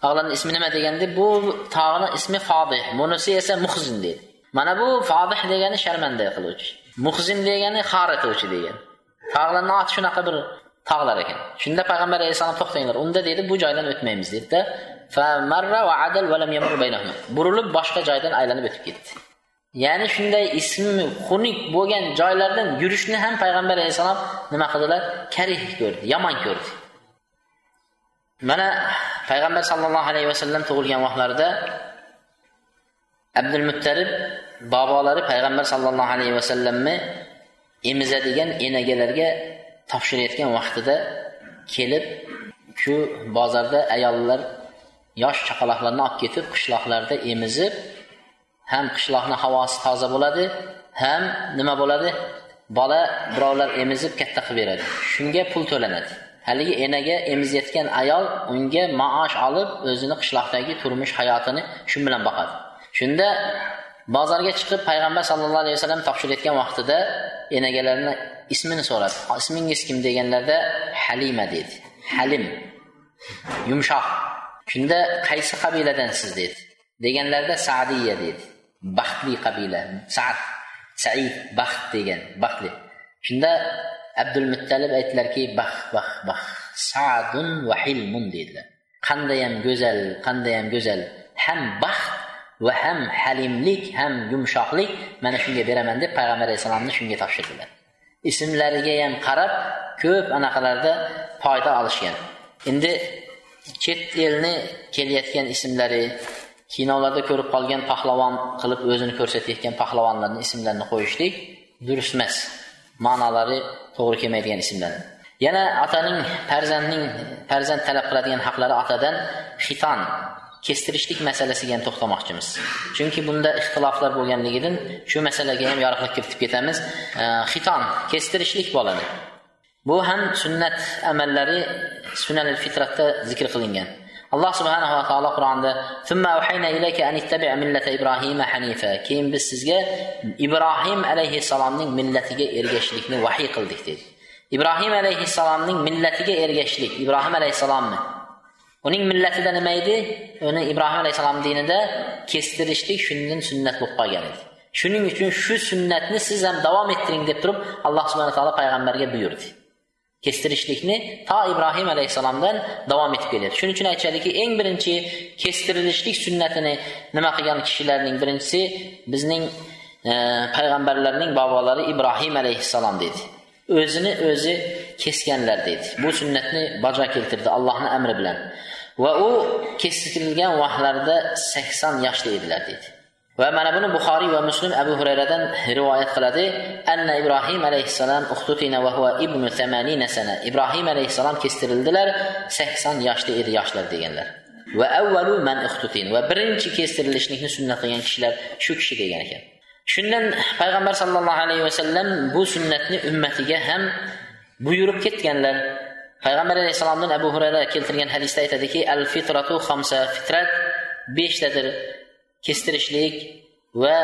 Speaker 1: tog'larni ismi nima deganda bu tog'ni ismi fodih bunisi esa muhzin dedi mana bu fodih degani sharmanda qiluvchi muhzin degani xor etuvchi degan tog'larni oti shunaqa bir tog'lar ekan shunda payg'ambar alayhissalom to'xtanglar unda dedi bu joydan o'tmaymiz dedida burilib boshqa joydan aylanib o'tib ketdi. Ya'ni shunday ismi xunuk bo'lgan joylardan yurishni ham payg'ambar alayhissalom nima qildilar? Karih ko'rdi yomon ko'rdi. Mana payg'ambar sallallohu alayhi vasallam tug'ilgan vaqtlarida abdul muttalib bobolari payg'ambar sallallohu alayhi vasallamni emizadigan enagalarga topshirayotgan vaqtida kelib shu bozorda ayollar yosh chaqaloqlarni olib ketib qishloqlarda emizib ham qishloqni havosi toza bo'ladi ham nima bo'ladi? Bola birovlar emizib katta qilib beradi. Shunga pul to'lanadi. Haligi enaga emizayotgan ayol unga maosh olib o'zini qishloqdagi turmush hayotini shu bilan boqadi. Shunda bozorga chiqib payg'ambar sallallohu alayhi vasallam topshirayotgan vaqtida enagalarni ismini so'radi. Ismingiz kim? deganlarda halima dedi. Halim. Yumshoq. Shunda qaysi qabiladansiz dedi. Deganlarida sadiya dedi. Baxtli qabila. Sad said baxt degan. Baxtli. Shunda abdul muttalib aytdilarki bax bax bax sadun va hilmun dedilar. Qandayam go'zal qandayam go'zal. Ham baxt va ham halimlik ham yumshoqlik mana shunga beraman deb payg'ambar alayhissalomni shunga topshirdilar. Ismlariga ham qarab ko'p anaqalarda foyda olishgan. Endi chet elni kelayotgan ismlari kinolarda ko'rib qolgan pahlavon qilib o'zini ko'rsatayotgan pahlavonlarni ismlarini qo'yishlik durust emas. Ma'nolari to'g'ri kelmaydigan ismlar. Yana otaning farzandning farzand talab qiladigan haqlari otadan xiton kestirishlik masalasiga ham to'xtamoqchimiz. Chunki bunda ixtiloflar bo'lganligidan shu masalaga ham yorug'lik kiritib ketamiz. Xiton kestirishlik bo'ladi. Bu ham sunnat amallari sunanil fitratda zikr qilingan. Alloh subhanahu va taolo qur'onda keyin biz sizga ibrohim alayhissalomning millatiga ergashishlikni vahiy qildik dedi. Ibrohim alayhissalomning millatiga ergashishlik ibrohim alayhissalomni. Uning millatida nima edi? Uni ibrohim alayhissalom dinida kestirishlik shundan sunnat bo'lib qolgan edi. Shuning uchun shu sunnatni siz ham davom ettiring deb turib alloh subhana taolo payg'ambarga buyurdi. Kestirishlikni to ibrohim alayhissalomdan davom etib kelyapti shuning uchun aytishadiki eng birinchi kestirilishlik sunnatini nima qilgan kishilarning birinchisi bizning e, payg'ambarlarning bobolari ibrohim alayhissalom dedi. O'zini o'zi kesganlar dedi. Bu sunnatni bajo keltirdi allohni amri bilan. Va u kestirilgan vaqtlarida sakson yoshda edilar dedi. Va mana buni buxoriy va muslim abu hurayradan rivoyat qiladi. Anna ibrohim alayhissalom uxtutina va huwa ibnu tamanina sana. Ibrohim alayhissalom kestirildilar sakson yoshda edi yoshlar deganlar. Va avvalu man uxtutin. Va birinchi kestirilishlikni sunnat qilgan kishilar shu kishi degan ekan. Shundan payg'ambar sallallohu alayhi vasallam bu sunnatni ummatiga ham buyurib ketganlar. Payg'ambar alayhissalomdan abu hurayra keltirgan hadisda aytadiki al fitratu xamsa fitrat. Beshtadir. Kestirishlik va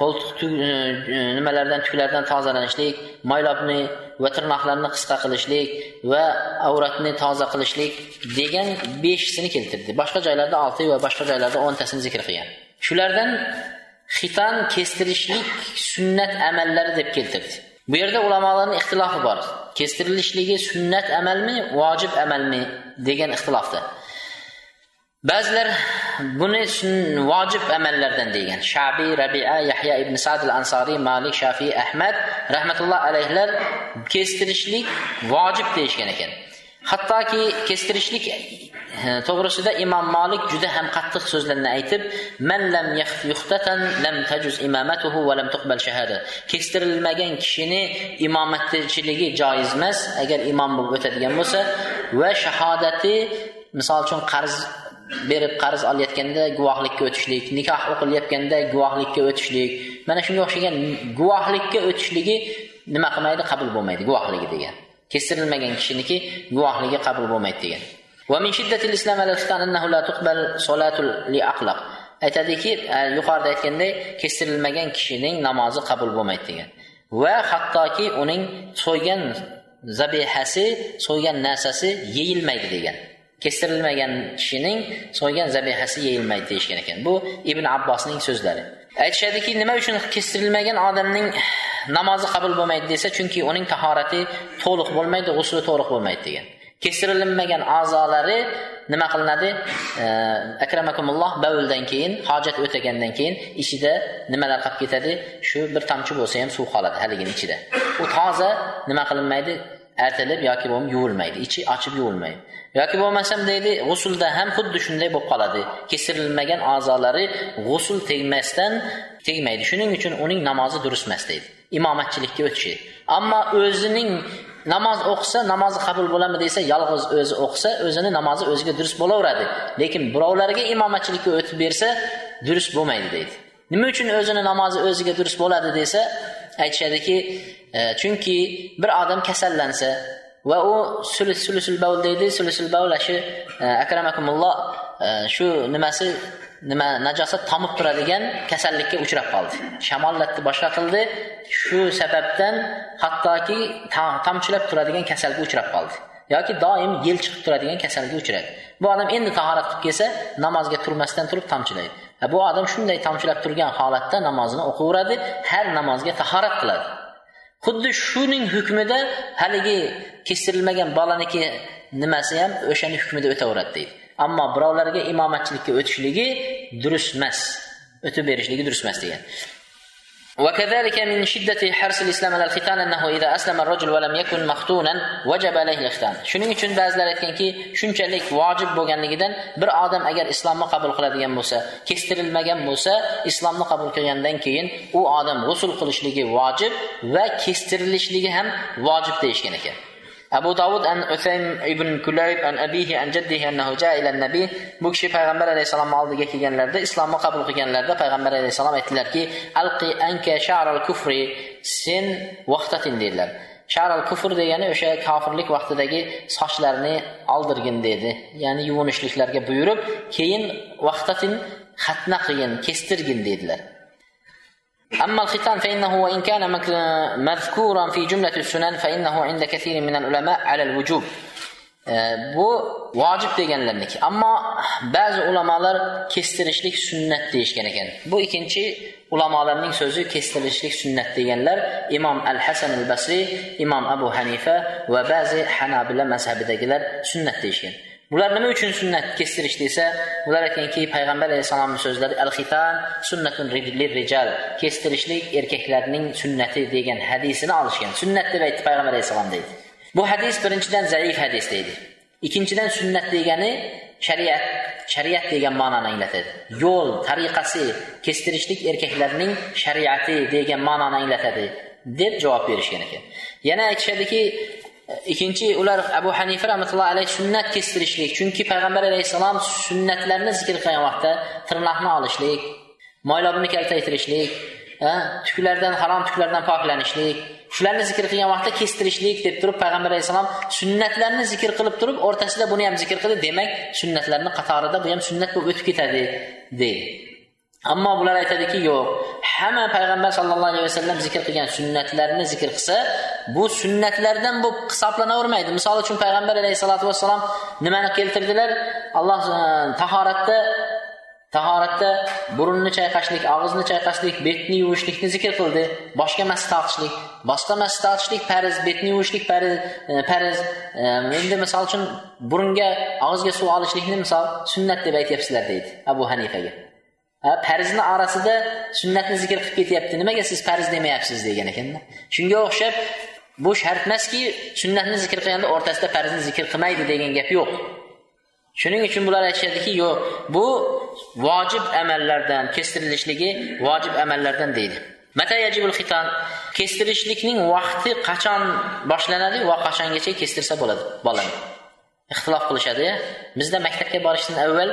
Speaker 1: qo'ltiq e, e, nimalardan tuklardan tozalanishlik moylobni va tirnoqlarni qisqa qilishlik va avratni toza qilishlik degan beshisini keltirdi. Boshqa joylarda olti va boshqa joylarda o'ntasini zikr qilgan. Shulardan xitan kestirishlik sunnat amallari deb keltirdi. Bu yerda ulamolarni ixtilofi bor. Kestirilishligi sunnat amalmi vojib amalmi degan ixtilofda. Ba'zilar buni vojib amallardan degan shabiy rabia yahya ibn sad al ansoriy malik shafiy ahmad rahmatulloh alayhilar kestirishlik vojib deyishgan ekan. Hattoki kestirishlik e, to'g'risida imom molik juda ham qattiq so'zlarni aytib man lam yuhtatan lam tajuz imamatuhu va lam tuqbal shahada. Kestirilmagan kishini imomatchiligi joiz emas agar imom bo'lib o'tadigan bo'lsa va shahodati misol uchun qarz berib qarz olayotganda guvohlikka o'tishlik nikoh o'qilayotganda guvohlikka o'tishlik. Mana shunga o'xshagan guvohlikka o'tishligi nima qilmaydi? Qabul bo'lmaydi. Guvohligi degan. Kestirilmagan kishiniki guvohligi qabul bo'lmaydi degan. Aytadiki e, yuqorida aytganday kestirilmagan kishining namozi qabul bo'lmaydi degan. Va hattoki uning so'ygan zabihasi so'ygan narsasi yeyilmaydi degan. Kestirilmagan kishining so'ygan zabihasi yeyilmaydi deyishgan ekan. Bu ibn abbosning so'zlari. Aytishadiki nima uchun kestirilmagan odamning namozi qabul bo'lmaydi desa chunki uning tahorati to'liq bo'lmaydi g'usli to'liq bo'lmaydi degan. Kestirilmagan a'zolari nima qilinadi? Akramakumulloh bavuldan keyin hojat o'tagandan keyin ichida nimalar qolib ketadi? Shu bir tomchi bo'lsa ham suv qoladi haligini ichida. U toza nima qilinmaydi? Ertalab yoki bo'lmay yuvilmaydi. Ichi ochib yuvilmaydi. Yoki bo'lmasam deydi g'usulda ham xuddi shunday bo'lib qoladi. Kesirilmagan a'zolari g'usul tegmasdan tegmaydi. Shuning uchun uning namozi durust emas deydi. Imomatchilikka o'tishi. Ammo o'zining namoz o'qisa namozi qabul bo'ladimi desa yolg'iz o'zi o'qisa o'zini namozi o'ziga durust bo'laveradi. Lekin birovlarga imomatchilikka o'tib bersa durust bo'lmaydi deydi. Nima uchun o'zini namozi o'ziga durust bo'ladi desa aytishadiki e, chunki bir odam kasallansa va u sulusul bavl deydi sulusul bavl shu e, akramakumulloh e, shu nimasi nima najosat tomib turadigan kasallikka uchrab qoldi. Shamollatdi boshqa qildi. Shu sababdan hattoki tomchilab turadigan kasalga uchrab qoldi. Yoki doim yel chiqib turadigan kasalga uchradi. Bu odam endi tahorat qilib kelsa namozga turmasdan turib tomchilaydi. Bu odam shunday tomchilab turgan holatda namozini o'qiyveradi har namozga tahorat qiladi. Xuddi shuning hukmida haligi kestirilmagan bolaniki nimasi ham o'shani hukmida o'taveradi deydi. Ammo birovlarga imomatchilikka o'tishligi durust emas o'tib berishligi durust emas degan. وكذلك من شدة حرص الإسلام على الختان أنه إذا أسلم الرجل ولم يكن مختونا وجب عليه الختان shuning uchun ba'zilar aytganki shunchalik vojib bo'lganligidan bir odam agar islomni qabul qiladigan bo'lsa kestirilmagan bo'lsa islomni qabul qilgandan keyin u odam g'usul qilishligi vojib va kestirilishligi ham vojib deyishgan ekan abu dovud an Usayn ibn kulayb an abihi an jaddihi annahu jaa ila nabiy bu kishi payg'ambar alayhissalomni oldiga kelganlarida islomni qabul qilganlarida payg'ambar alayhissalom aytdilarki alqi anka sha'ral kufri sen vaqtatin dedilar. Sharal kufr degani o'sha kofirlik vaqtidagi sochlarni oldirgin dedi. Ya'ni yuvinishliklarga buyurib keyin vaqtatin xatna qilgin kestirgin dedilar. أما الختان فإنه وإن كان مذكورا في جملة السنن فإنه عند كثير من العلماء على الوجوب bu vojib deganlarniki ammo ba'zi ulamolar kestirishlik sunnat deyishgan ekan bu ikkinchi ulamolarning so'zi kestirishlik sunnat deganlar imom al hasan al basriy imom abu hanifa va ba'zi hanabila mazhabidagilar sunnat deyishgan Bular nima uchun sunnat kestirish desa ular aytganki payg'ambar alayhissalomni so'zlari al xitan sunnatun rijal kestirishlik erkaklarning sunnati degan hadisini olishgan. Sunnat deb aytdi payg'ambar alayhissalom deydi. Bu hadis birinchidan zaif hadis deydi. Ikkinchidan sunnat degani shariat shariat degan ma'noni anglatadi. Yo'l tariqasi kestirishlik erkaklarning shariati degan ma'noni anglatadi deb javob berishgan ekan. Yana aytishadiki ikkinchi ular abu hanifa rahmatullohi alayhi sunnat kestirishlik. Chunki payg'ambar alayhissalom sunnatlarni zikr qilgan vaqtda tirnoqni olishlik moylobini kaltaytirishlik tuklardan harom tuklardan poklanishlik shularni zikr qilgan vaqtda kestirishlik deb turib payg'ambar alayhissalom sunnatlarni zikr qilib turib o'rtasida buni ham zikr qildi. Demak sunnatlarni qatorida bu ham sunnat bo'lib o'tib ketadi deydi. Ammo bular aytadiki yo'q. Hamma payg'ambar sallallohu alayhi vasallam zikr qilgan sunnatlarni zikr qilsa bu sunnatlardan bo'lib hisoblanavermaydi. Misol uchun payg'ambar alayhissalotu vassalom nimani keltirdilar? Alloh e, tahoratda tahoratda burunni chayqashlik og'izni chayqashlik betni yuvishlikni zikr qildi. Boshga mas tortishlik boshqa mas tortishlik farz betni yuvishlik farz e, e endi misol uchun burunga og'izga suv olishlikni misol sunnat deb aytyapsizlar deydi abu hanifaga. Farzni orasida sunnatni zikr qilib ketyapti. Nimaga siz farz demayapsiz degan ekanda. Shunga o'xshab bu shart emaski sunnatni zikr qilganda o'rtasida farzni zikr qilmaydi degan gap yo'q. Shuning uchun bular aytishadiki yo'q bu vojib amallardan kestirilishligi vojib amallardan deydi. Kestirishlikning vaqti qachon boshlanadi va qachongacha kestirsa bo'ladi? Bolani. Ixtilof qilishadi bizda maktabga borishdan avval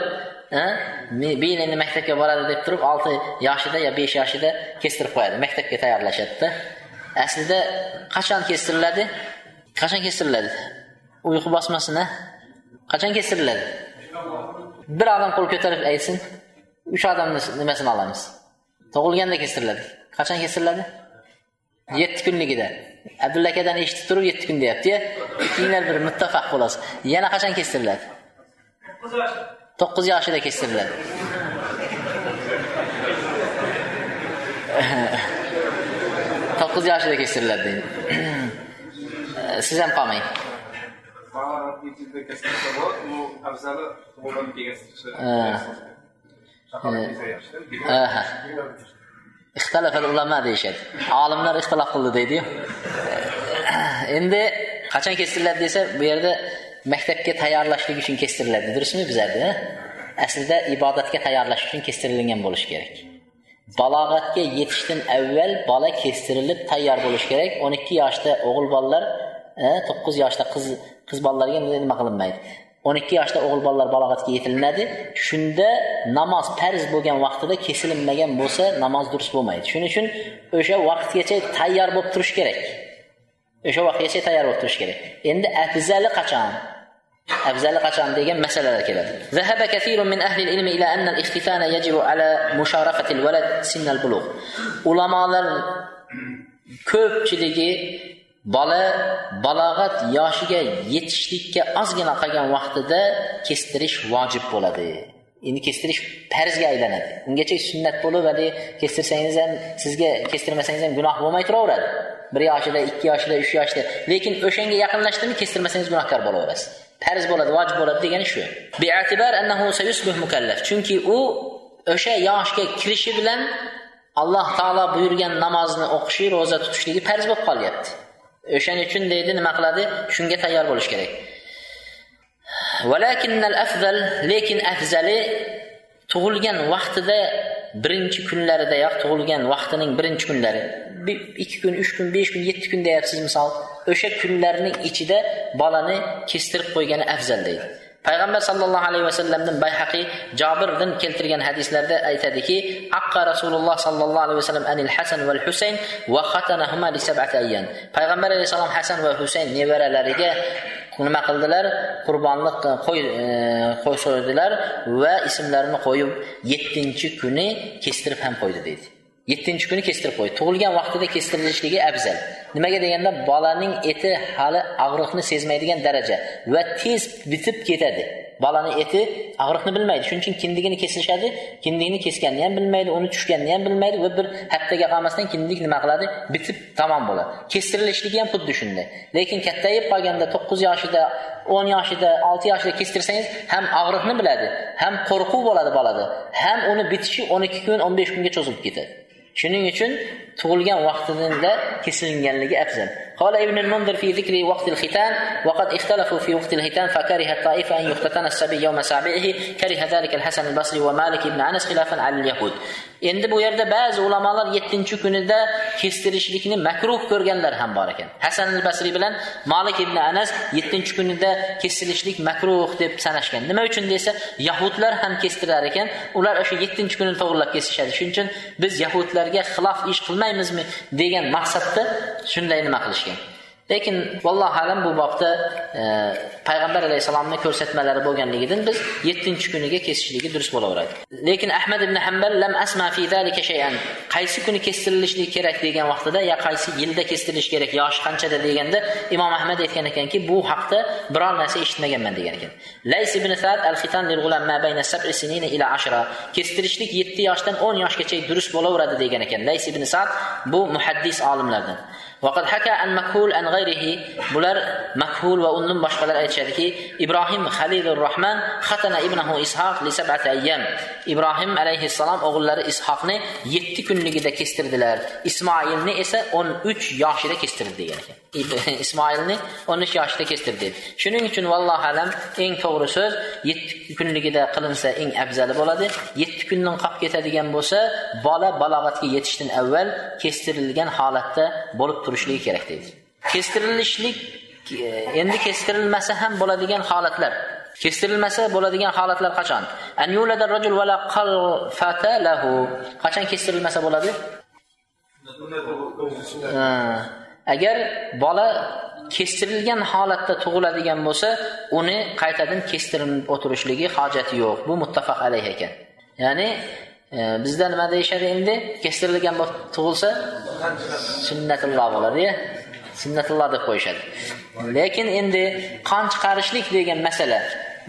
Speaker 1: men endi maktabga boradi deb turib olti yoshida yo besh yoshida kestirib qo'yadi. Maktabga tayyorlashadida aslida qachon kestiriladi? Qachon kestiriladi? Uyqu bosmasin a qachon kestiriladi? Bir odam qo'l ko'tarib aytsin uch odamni nimasini olamiz? Tug'ilganda kestiriladi. Qachon kestiriladi? Yetti kunligida. Abdulla akadan eshitib turib yetti kun deyaptiya. Ikkinglar bir muttafaq bo'lasiz. Yana qachon kestiriladi? To'qqiz yoshida kestiriladi to'qqiz yoshida kestiriladi deydi siz ham qolmang ixtilaf ulamo deyishadi olimlar ixtilof qildi deydiyu endi qachon kestiriladi desa bu yerda maktabga tayyorlashlik uchun kestiriladi. Durustmi bizlarda aslida ibodatga tayyorlash uchun kestirilgan bo'lishi kerak. Balog'atga yetishdan avval bola kestirilib tayyor bo'lishi kerak. O'n ikki yoshda o'g'il bolalar to'qqiz yoshda qiz qiz bolalarga nima qilinmaydi? O'n ikki yoshda o'g'il bolalar balog'atga yetilinadi. Shunda namoz farz bo'lgan vaqtida kesilinmagan bo'lsa namoz durust bo'lmaydi. Shuning uchun o'sha vaqtgacha tayyor bo'lib turish kerak. O'sha vaqtgacha tayyor bo'lib turish kerak. Endi afzali qachon? afzali qachon degan masalalar keladi. Zahaba kathirun min ahli ilmi ila anna al-ihtithana yajibu ala musharafati al-walad sin al-bulugh ulamolar ko'pchiligi bola balog'at yoshiga yetishlikka ozgina qolgan vaqtida kestirish vojib bo'ladi. Endi kestirish farzga aylanadi. Ungacha sunnat bo'lib haligi kestirsangiz ham sizga kestirmasangiz ham gunoh bo'lmay turaveradi. Bir yoshida ikki yoshida uch yoshida. Lekin o'shanga yaqinlashdimi kestirmasangiz gunohkor bo'laverasiz. Farz bo'ladi vojib bo'ladi degani shu. Chunki u o'sha yoshga kirishi bilan alloh taolo buyurgan namozni o'qishi ro'za tutishligi farz bo'lib qolyapti. O'shaning uchun deydi nima qiladi? Shunga tayyor bo'lish kerak. Afzal lekin afzali tug'ilgan vaqtida birinchi kunlaridayoq tug'ilgan vaqtining birinchi kunlari ikki kun uch kun besh kun yetti kun deyapsiz misol o'sha kunlarning ichida bolani kestirib qo'ygani afzal deydi. Payg'ambar sallallohu alayhi vasallamdan bayhaqiy jobirdan keltirgan hadislarda aytadiki aqqa rasululloh sollallohu alayhi vasallam anil hasan val husayn va xatanahuma li sab'ati ayyan. Payg'ambar alayhissalom hasan va husayn nevaralariga nima qildilar? Qurbonliq e, qo'y e, qo'y so'ydilar va ismlarini qo'yib yettinchi kuni kestirib ham qo'ydi deydi. Yettinchi kuni kestirib qo'y tug'ilgan vaqtida kestirilishligi afzal. Nimaga deganda bolaning eti hali og'riqni sezmaydigan daraja va tez bitib ketadi. Bolani eti og'riqni bilmaydi shuning uchun kindigini kesishadi kindigini kesganini ham bilmaydi uni tushganini ham bilmaydi va bir haftaga qolmasdan kindik nima qiladi? Bitib tamom bo'ladi. Kestirilishligi ham xuddi shunday. Lekin kattayib qolganda to'qqiz yoshida o'n yoshida olti yoshida kestirsangiz ham og'riqni biladi ham qo'rquv bo'ladi bolada ham uni bitishi o'n ikki kun o'n besh kunga cho'zilib ketadi. Shuning uchun tug'ilgan vaqtida kesilganligi afzal قال ابن المنذر في ذكر وقت الختان وقد اختلفوا في وقت الختان فكره الطائفة أن يختتن السبي يوم سابعه كره ذلك الحسن البصري ومالك بن أنس خلافا على اليهود endi bu yerda ba'zi ulamolar yettinchi kunida kestirishlikni makruh ko'rganlar ham bor ekan hasan al basriy bilan molik ibn anas yettinchi kunida kesilishlik makruh deb sanashgan nima uchun desa yahudlar ham kestirar ekan ular o'sha yettinchi kuni to'g'irlab kesishadi shuning uchun biz yahudlarga xilof ish Qilmaymizmi degan maqsadda shunday nima qilishgan? Lekin vallohu alam bu bobda e, payg'ambar alayhissalomni ko'rsatmalari bo'lganligidan biz yettinchi kuniga kesishligi durust bo'laveradi. Lekin ahmad ibn hambal lam asma fi zalika shay'an qaysi kuni kestirilishligi kerak degan vaqtida yo qaysi yilda kestirilishi kerak yoshi qanchada? deganda imom ahmad aytgan ekanki bu haqda biror narsa eshitmaganman degan ekan. Lays ibn sad al xitan lil g'ulam ma bayna sab'i sinina ila ashra kestirishlik 7 yoshdan 10 yoshgacha durust bo'laveradi degan ekan. Lays ibn sad bu muhaddis olimlardan. وقد حكى عن مكهول عن غيره bular makhul va undan boshqalar aytishadiki ibrohim halilur rohman xatana ibnahu ishoq li sab'ati ayyam ibrohim alayhissalom o'g'illari ishoqni yetti kunligida kestirdilar ismoilni esa o'n uch yoshida kestirdi degan ekan ismoilni o'n uch yoshida kestirdi shuning uchun vallohu alam eng to'g'ri so'z yetti kunligida qilinsa eng afzali bo'ladi. Yetti kundan qolib ketadigan bo'lsa bola balog'atga yetishdan avval kestirilgan holatda bo'lib turishligi kerak deydi kestirilishlik endi kestirilmasa ham bo'ladigan holatlar. Kestirilmasa bo'ladigan holatlar qachon? Qachon kestirilmasa bo'ladi agar bola kestirilgan holatda tug'iladigan bo'lsa uni qaytadan kestirib o'tirishligi hojati yo'q. Bu muttafaq alayh ekan. Ya'ni e, bizda nima deyishadi endi? Kestirilgan bo'lib tug'ilsa sunnatulloh bo'ladiya sunnatulloh deb qo'yishadi. Lekin endi qon chiqarishlik degan masala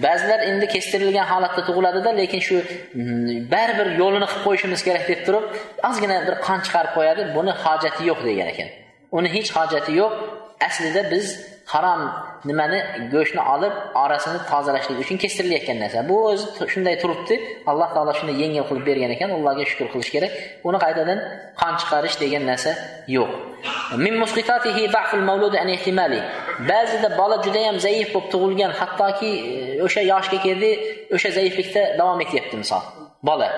Speaker 1: ba'zilar endi kestirilgan holatda tug'iladida lekin shu mm, baribir yo'lini qilib qo'yishimiz kerak deb turib ozgina bir qon chiqarib qo'yadi buni hojati yo'q degan ekan. Uni hech hojati yo'q. Aslida biz harom nimani go'shtni olib orasini tozalashlik uchun kestirilayotgan narsa. Bu o'zi shunday turibdi. Alloh taolo shunday yengil qilib bergan ekan allohga shukur qilish kerak. Uni qaytadan qon chiqarish degan narsa yo'q. Ba'zida bola judayam zaif bo'lib tug'ilgan hattoki e, o'sha yoshga keldi o'sha zaiflikda davom etyapti misol. Bola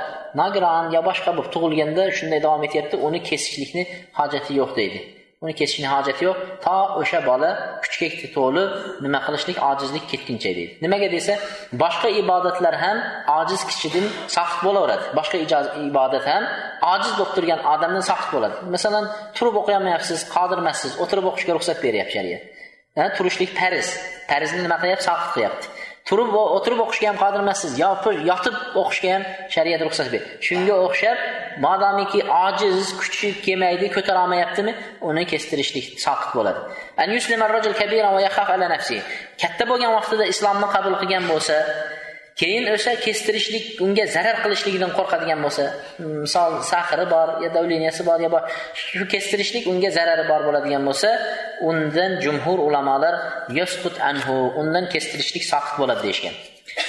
Speaker 1: nogiron yo boshqa bo'lib tug'ilganda shunday davom etyapti uni kesishlikni hojati yo'q deydi. Bunu keçkin hacəti yox. Ta öşə balı küçük titolu nüma qılışlıq acizlik getdincə deyil. Nə qədər isə başqa ibadətlər həm aciz kişinin saxt bolaraq, başqa icaz ibadət həm aciz doktorgan adamdan saxt bolar. Məsələn, turub oxuyamayapsınız, qadırməsiz, oturub oxuşğa ruxsat verib şəriət. Hə, turuşluq pəriz. Pərizini nüma qılıb saxt qıyıbdı. Turib o'tirib o'qishga ham qodir emassiz. Yotib o'qishga ham shariat ruxsat berdi shunga o'xshab modomiki ojiz kuchi kelmaydi ko'tara olmayaptimi? Uni kestirishlik soqit bo'ladi. Katta bo'lgan vaqtida islomni qabul qilgan bo'lsa keyin o'sha kestirishlik unga zarar qilishligidan qo'rqadigan bo'lsa misol sahri bor yo davleniyasi bor yo shu kestirishlik unga zarari bor bo'ladigan bo'lsa undan jumhur ulamolar yosqut anhu undan kestirishlik soqit bo'ladi deyishgan.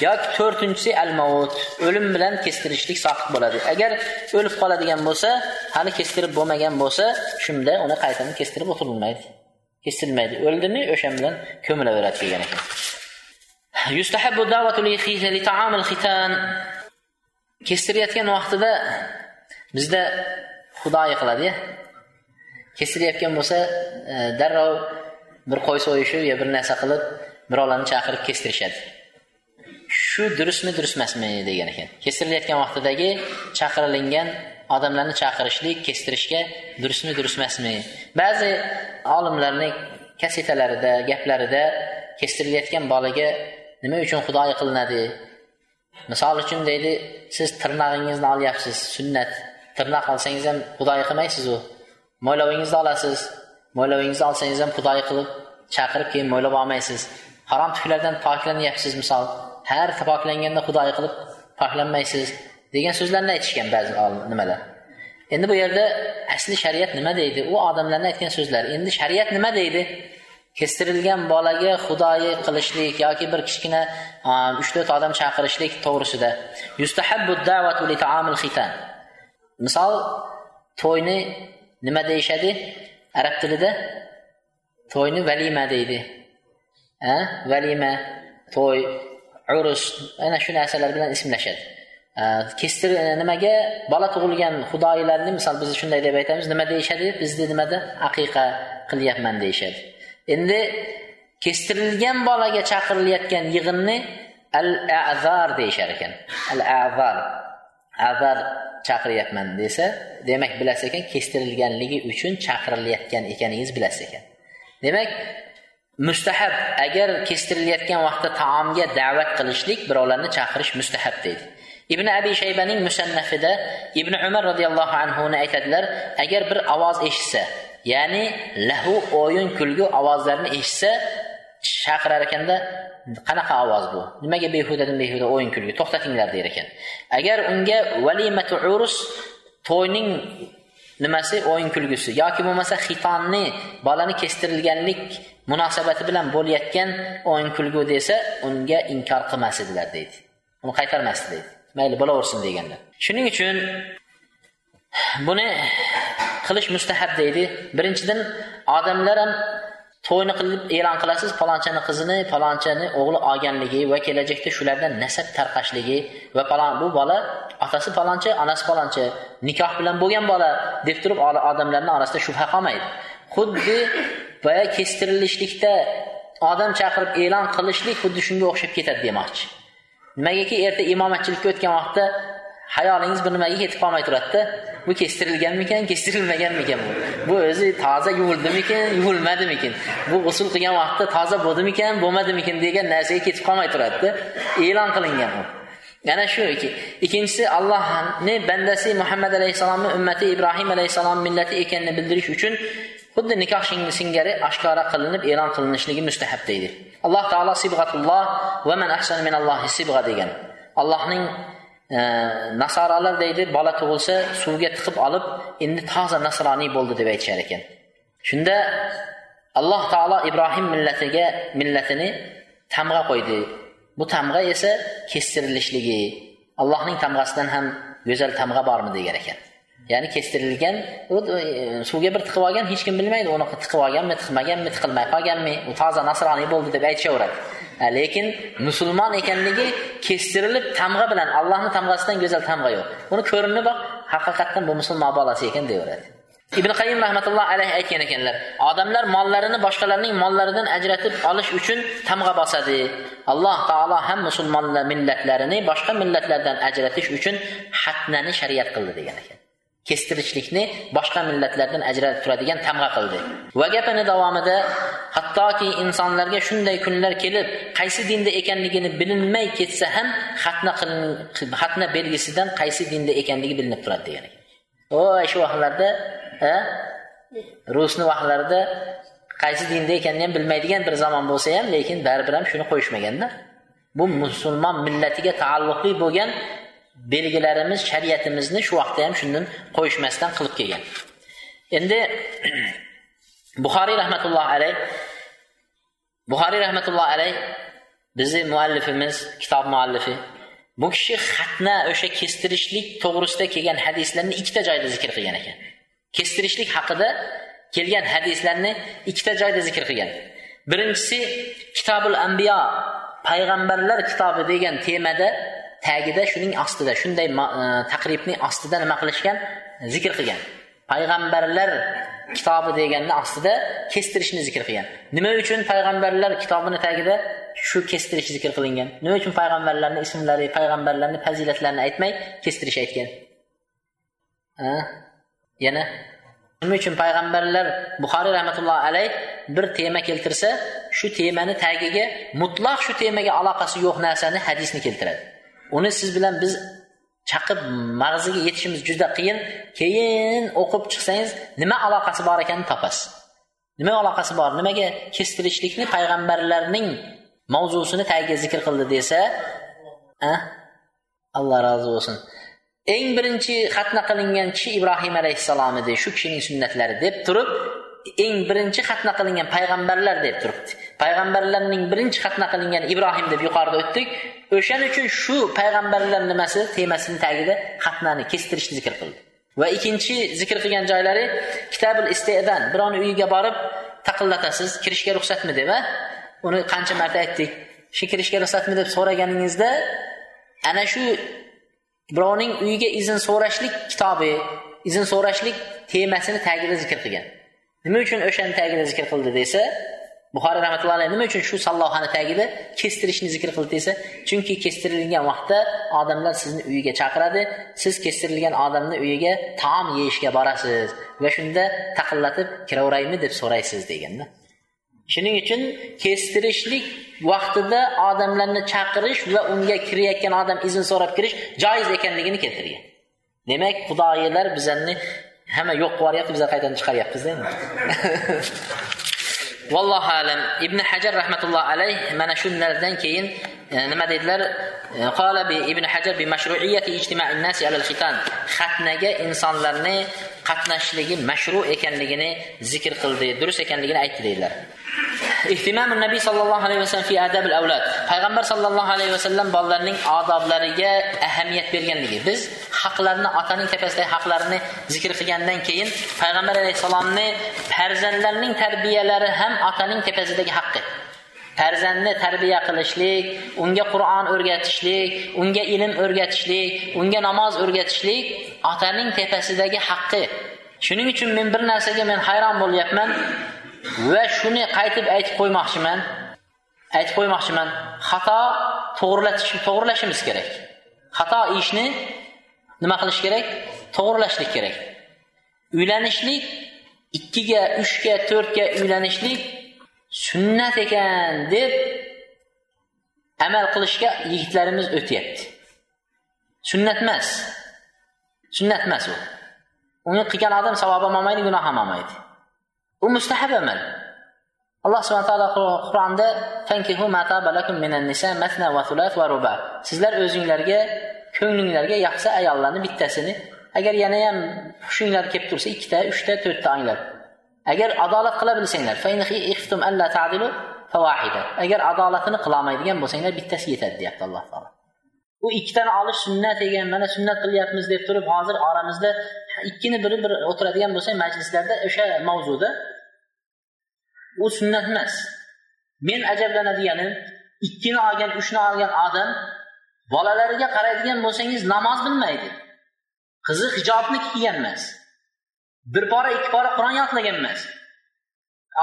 Speaker 1: Yoki to'rtinchisi al maut o'lim bilan kestirishlik soqit bo'ladi. Agar o'lib qoladigan bo'lsa hali kestirib bo'lmagan bo'lsa shunda uni qaytadan kestirib o'tirilmaydi. Kestirilmaydi o'ldimi? O'sha bilan ko'milaveradi degan ekan. Yustahabbu da'vatu li ta'amil xitan kestirayotgan vaqtida bizda xudoyi qiladi kestirayotgan bo'lsa darrov bir qo'y so'yishib yo bir narsa qilib birovlarni chaqirib kestirishadi shu durustmi durust emasmi degan ekan kestirilayotgan vaqtidagi chaqirilingan odamlarni chaqirishlik kestirishga durustmi durust emasmi ba'zi olimlarning kasetalarida gaplarida kestirilayotgan bolaga nima uchun xudoyi qilinadi? Misol uchun deydi siz tirnog'ingizni olyapsiz sunnat. Tirnoq olsangiz ham xudoyi qilmaysizu. Mo'ylovingizni olasiz. Mo'ylovingizni olsangiz ham xudoyi qilib chaqirib keyin mo'ylab olmaysiz. Harom tuklardan poklanyapsiz misol. Har poklanganda xudoyi qilib poklanmaysiz degan so'zlarni aytishgan ba'zi nimalar. Endi bu yerda asli shariat nima deydi? U odamlarni aytgan so'zlar endi shariat nima deydi? Kestirilgan bolaga xudoyi qilishlik yoki bir kichkina uch to'rt odam chaqirishlik to'g'risida. Misol to'yni nima deyishadi? Arab tilida to'yni valima deydi. A valima to'y urus ana shu narsalar bilan ismlashadi. Kestir e, nimaga? Bola tug'ilgan xudoyilarni misol biz shunday deb aytamiz nima deyishadi? Bizni nimada? Aqiqa qilyapman deyishadi. Endi kestirilgan bolaga chaqirilayotgan yig'inni al azar deyishar ekan. Al azar azar chaqiryapman desa demak bilasiz ekan kestirilganligi uchun chaqirilayotgan ekaningizni bilasiz ekan. Demak mustahab agar kestirilayotgan vaqtda taomga da'vat qilishlik birovlarni chaqirish mustahab deydi. Ibn abi shaybaning musannafida ibn umar roziyallohu anhuni aytadilar agar bir ovoz eshitsa ya'ni lahu o'yin kulgu ovozlarni eshitsa chaqirar ekanda qanaqa ovoz bu? Nimaga behudadan behuda o'yin kulgu to'xtatinglar der ekan. Agar unga valimatu urus to'yning nimasi? O'yin kulgusi yoki bo'lmasa xitonni bolani kestirilganlik munosabati bilan bo'layotgan o'yin kulgu desa unga inkor qilmas edilar deydi. Uni qaytarmasdi deydi. Mayli bo'laversin deganlar shuning uchun buni qilish mustahab deydi. Birinchidan odamlar ham to'yni qilib e'lon qilasiz palonchani qizini palonchani o'g'li olganligi va kelajakda shulardan nasab tarqashligi va palon bu bola otasi palonchi onasi palonchi nikoh bilan bo'lgan bola deb turib odamlarni orasida shubha qolmaydi. Xuddi boya kestirilishlikda odam chaqirib e'lon qilishlik xuddi shunga o'xshab ketadi demoqchi. Nimagaki erta imomatchilikka o'tgan vaqtda hayolingiz bir nimaga ketib qolmay turadida? Bu kestirilganmikan kestirilmaganmikan bu? Bu o'zi toza yuvildimikin yuvilmadimikan? Bu g'usul qilgan vaqtda toza bo'ldimikan bo'lmadimikan degan narsaga ketib qolmay turadida. E'lon qilingan u. Yana shu ikkinchisi allohni bandasi muhammad alayhissalomni ummati ibrohim alayhissalom millati ekanini bildirish uchun xuddi nikoh singari oshkora qilinib e'lon qilinishligi mustahab deydi. Alloh taolo sibg'atulloh va man ahsanu minallohi sibg'a degan. Allohning nasoralar deydi bola tug'ilsa suvga tiqib olib endi toza nasroniy bo'ldi deb aytishar ekan. Shunda alloh taolo ibrohim millatiga millatini tamg'a qo'ydi. Bu tamg'a esa kestirilishligi allohning tamg'asidan ham go'zal tamg'a bormi degan ekan. Ya'ni kestirilgan e, suvga bir tiqib olgan hech kim bilmaydi uni tiqib olganmi tiqmaganmi tiqilmay qolganmi u toza nasroniy bo'ldi deb aytishaveradi. Lekin musulmon ekanligi kestirilib tamg'a bilan allohni tamg'asidan go'zal tamg'a yo'q. Buni ko'rinib haqiqatdan bu musulmon bolasi ekan deyaveradi. Ibn qayim rahmatulloh alayhi aytgan ekanlar odamlar mollarini boshqalarning mollaridan ajratib olish uchun tamg'a bosadi. Alloh taolo ham musulmonlar millatlarini boshqa millatlardan ajratish uchun hatnani shariat qildi degan ekan. Kestirishlikni boshqa millatlardan ajratib turadigan tamg'a qildi. Va gapini davomida hattoki insonlarga shunday kunlar kelib qaysi dinda ekanligini bilinmay ketsa ham xatna xatna belgisidan qaysi dinda ekanligi bilinib turadi degan ekan. O shu vaqtlarda rusni vaqtlarida qaysi dinda ekanini ham bilmaydigan bir zamon bo'lsa ham lekin baribir ham shuni qo'yishmaganda bu musulmon millatiga taalluqli bo'lgan belgilarimiz shariatimizni shu vaqtda ham shundan qo'yishmasdan qilib kelgan. Endi buxoriy rahmatullohi alayh buxoriy rahmatullohi alayh bizni muallifimiz kitob muallifi bu kishi xatna o'sha kestirishlik to'g'risida kelgan hadislarni ikkita joyda zikr qilgan ekan. Kestirishlik haqida kelgan hadislarni ikkita joyda zikr qilgan. Birinchisi kitobul ambiyo payg'ambarlar kitobi degan temada tagida shuning ostida shunday e, taqribning ostida nima qilishgan? Zikr qilgan. Payg'ambarlar kitobi deganni ostida kestirishni zikr qilgan. Nima uchun payg'ambarlar kitobini tagida shu kestirish zikr qilingan? Nima uchun payg'ambarlarni ismlari payg'ambarlarni fazilatlarini aytmay kestirish aytgan? Yana nima uchun payg'ambarlar buxoriy rahmatullohi alayh bir tema keltirsa shu temani tagiga mutlaq shu temaga aloqasi yo'q narsani hadisni keltiradi? Uni siz bilan biz chaqib mag'ziga yetishimiz juda qiyin. Keyin o'qib chiqsangiz nima aloqasi bor ekanini topasiz. Nima aloqasi bor? Nimaga kestirishlikni payg'ambarlarning mavzusini tagiga zikr qildi desa alloh rozi bo'lsin eng birinchi xatna qilingan kishi ibrohim alayhissalom edi shu kishining sunnatlari deb turib eng birinchi xatna qilingan payg'ambarlar deb turibdi. Payg'ambarlarning birinchi xatna qilingan ibrohim deb yuqorida o'tdik. O'shaning uchun shu payg'ambarlar nimasi temasini tagida xatnani kestirishni zikr qildi. Va ikkinchi zikr qilgan joylari kitabul istedan birovni uyiga borib taqillatasiz kirishga ruxsatmi deb a uni qancha marta aytdik? Shu kirishga ruxsatmi deb so'raganingizda ana shu birovning uyiga izn so'rashlik kitobi izn so'rashlik temasini tagida zikr qilgan. Nima uchun o'shani tagida zikr qildi desa buxoriy rahmatullohi alayhi nima uchun shu sallohani tagida kestirishni zikr qildi desa chunki kestirilgan vaqtda odamlar sizni uyiga chaqiradi siz kestirilgan odamni uyiga taom yeyishga borasiz va shunda taqillatib kiraveraymi deb so'raysiz deganda. Shuning uchun kestirishlik vaqtida odamlarni chaqirish va unga kirayotgan odam izn so'rab kirish joiz ekanligini keltirgan. Demak xudoyilar bizlarni hamma yo'q qilib yuboryapti bizlar qaytadan chiqaryapmizda endi. vallohu alam ibn hajar rahmatulloh alayh mana shulardan keyin E, nima dedilar? E, Qola ibn hajar bi mashruiyati ijtimai nasi alal xitan xatnaga insonlarni qatnashishligi mashru ekanligini zikr qildi durust ekanligini aytdi deydilar ihtimam nabiy sollallohu alayhi vasallam fi adabil avlad. Payg'ambar sollallohu alayhi vasallam bolalarning odoblariga ahamiyat berganligi. Biz haqlarni otaning tepasidagi haqlarini zikr qilgandan keyin payg'ambar alayhissalomni farzandlarning tarbiyalari ham otaning tepasidagi haqqi. Farzandni tarbiya qilishlik unga qur'on o'rgatishlik unga ilm o'rgatishlik unga namoz o'rgatishlik otaning tepasidagi haqqi. Shuning uchun men bir narsaga men hayron bo'lyapman va shuni qaytib aytib qo'ymoqchiman. Aytib qo'ymoqchiman xato to'g'rilatish to'g'rilashimiz kerak. Xato ishni nima qilish kerak? To'g'rilashlik kerak. Uylanishlik ikkiga uchga to'rtga uylanishlik sunnat ekan deb amal qilishga yigitlarimiz o'tyapti. Sunnat emas. Sunnat emas u. Uni qilgan odam savob ham olmaydi gunoh ham olmaydi. U mustahab amal. Alloh subhana taolo qur'onda sizlar o'zinglarga ko'nglinglarga yaxshi ayollarni bittasini agar yana ham hushinglar kelib tursa ikkita uchta to'rtta olinglar agar adolat qila bilsanglar agar adolatini qilolmaydigan bo'lsanglar bittasi yetadi deyapti alloh taolo. U ikkitani olish sunnat ekan mana sunnat qilyapmiz deb turib hozir oramizda ikkini biri bir o'tiradigan bo'lsa majlislarda o'sha mavzuda u sunnat emas. Men ajablanadiganim ikkini olgan uchni olgan odam bolalariga qaraydigan bo'lsangiz namoz bilmaydi. Qizi hijobni kiygan emas. Bir pora ikki pora qur'on yodlagan emas.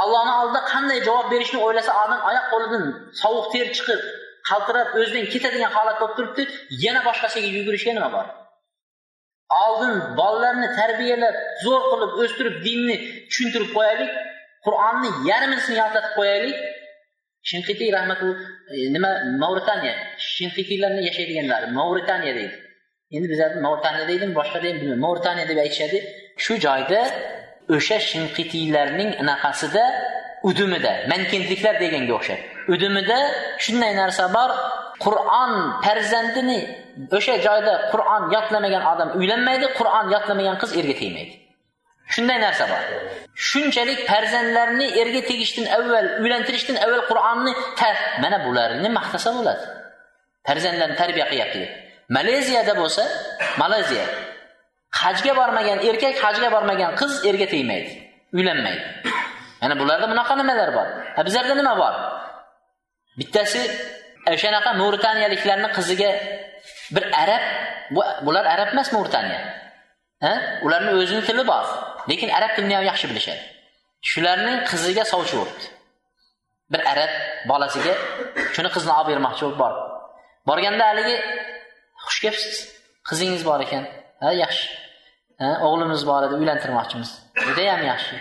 Speaker 1: Allohni oldida qanday javob berishni o'ylasa odam oyoq qo'lidan sovuq ter chiqib qaltirab o'zidan ketadigan holat bo'lib turibdi yana boshqasiga yugurishga nima bor. Oldin bolalarni tarbiyalab zo'r qilib o'stirib dinni tushuntirib qo'yaylik qur'onni yarmisini yodlatib qo'yaylik. Shinqitiy rahmatu e, nima mavritaniya shinqitiylarni yashaydiganlari mavritaniya deydi. Endi bizlarda mavritaniya deydimi boshqa deydimi bilmayman mavritaniya deb aytishadi. Shu joyda o'sha shinqitiylarning anaqasida udumida mankentliklar deganga o'xshab udumida shunday narsa bor qur'on farzandini o'sha joyda qur'on yodlamagan odam uylanmaydi qur'on yodlamagan qiz erga tegmaydi. Shunday narsa bor. Shunchalik farzandlarni erga tegishdan avval uylantirishdan avval qur'onni mana bularni maqtasa bo'ladi. Farzandlarni tarbiya qilyapti. Deb maleziyada bo'lsa maleziya hajga bormagan erkak hajga bormagan qiz erga tegmaydi uylanmaydi. Mana bularda bunaqa nimalar bor? A bizlarda nima bor? Bittasi e, o'shanaqa mavritaniyaliklarni qiziga bir arab bu, bular arab emas mavritaniya ularni o'zini tili bor lekin arab tilini ham yaxshi bilishadi. Shularning qiziga sovchi bo'libdi bir arab bolasiga shuni qizni olib bermoqchi bo'lib bordi. Borganda haligi xush kelibsiz qizingiz bor ekan. Ha yaxshi. O'g'limiz bor edi uylantirmoqchimiz. Judayam yaxshi.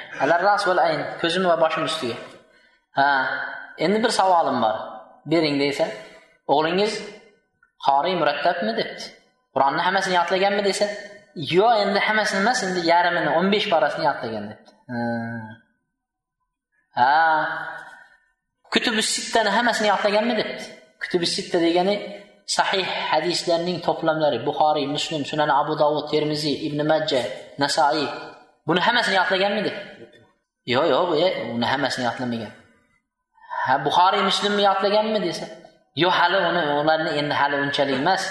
Speaker 1: Ayn ko'zim va boshim ustiga. Ha endi bir savolim bor. Bering desa o'g'lingiz qoriy murattabmi debdi. Qur'onni hammasini yodlaganmi desa yo'q endi hammasini emas endi yarmini o'n besh parasini yodlagan debdi. Ha. Kutubi sittani hammasini yodlaganmi debdi. Kutubi sitta degani sahih hadislarning to'plamlari buxoriy muslim sunan abu davud termiziy ibn majja nasoiy buni hammasini yodlaganmidi yo'q yo'q bu uni hammasini yodlamagan ha buxoriy muslimni yodlaganmi desa? Yo'q hali uni ularni endi hali unchalik emas.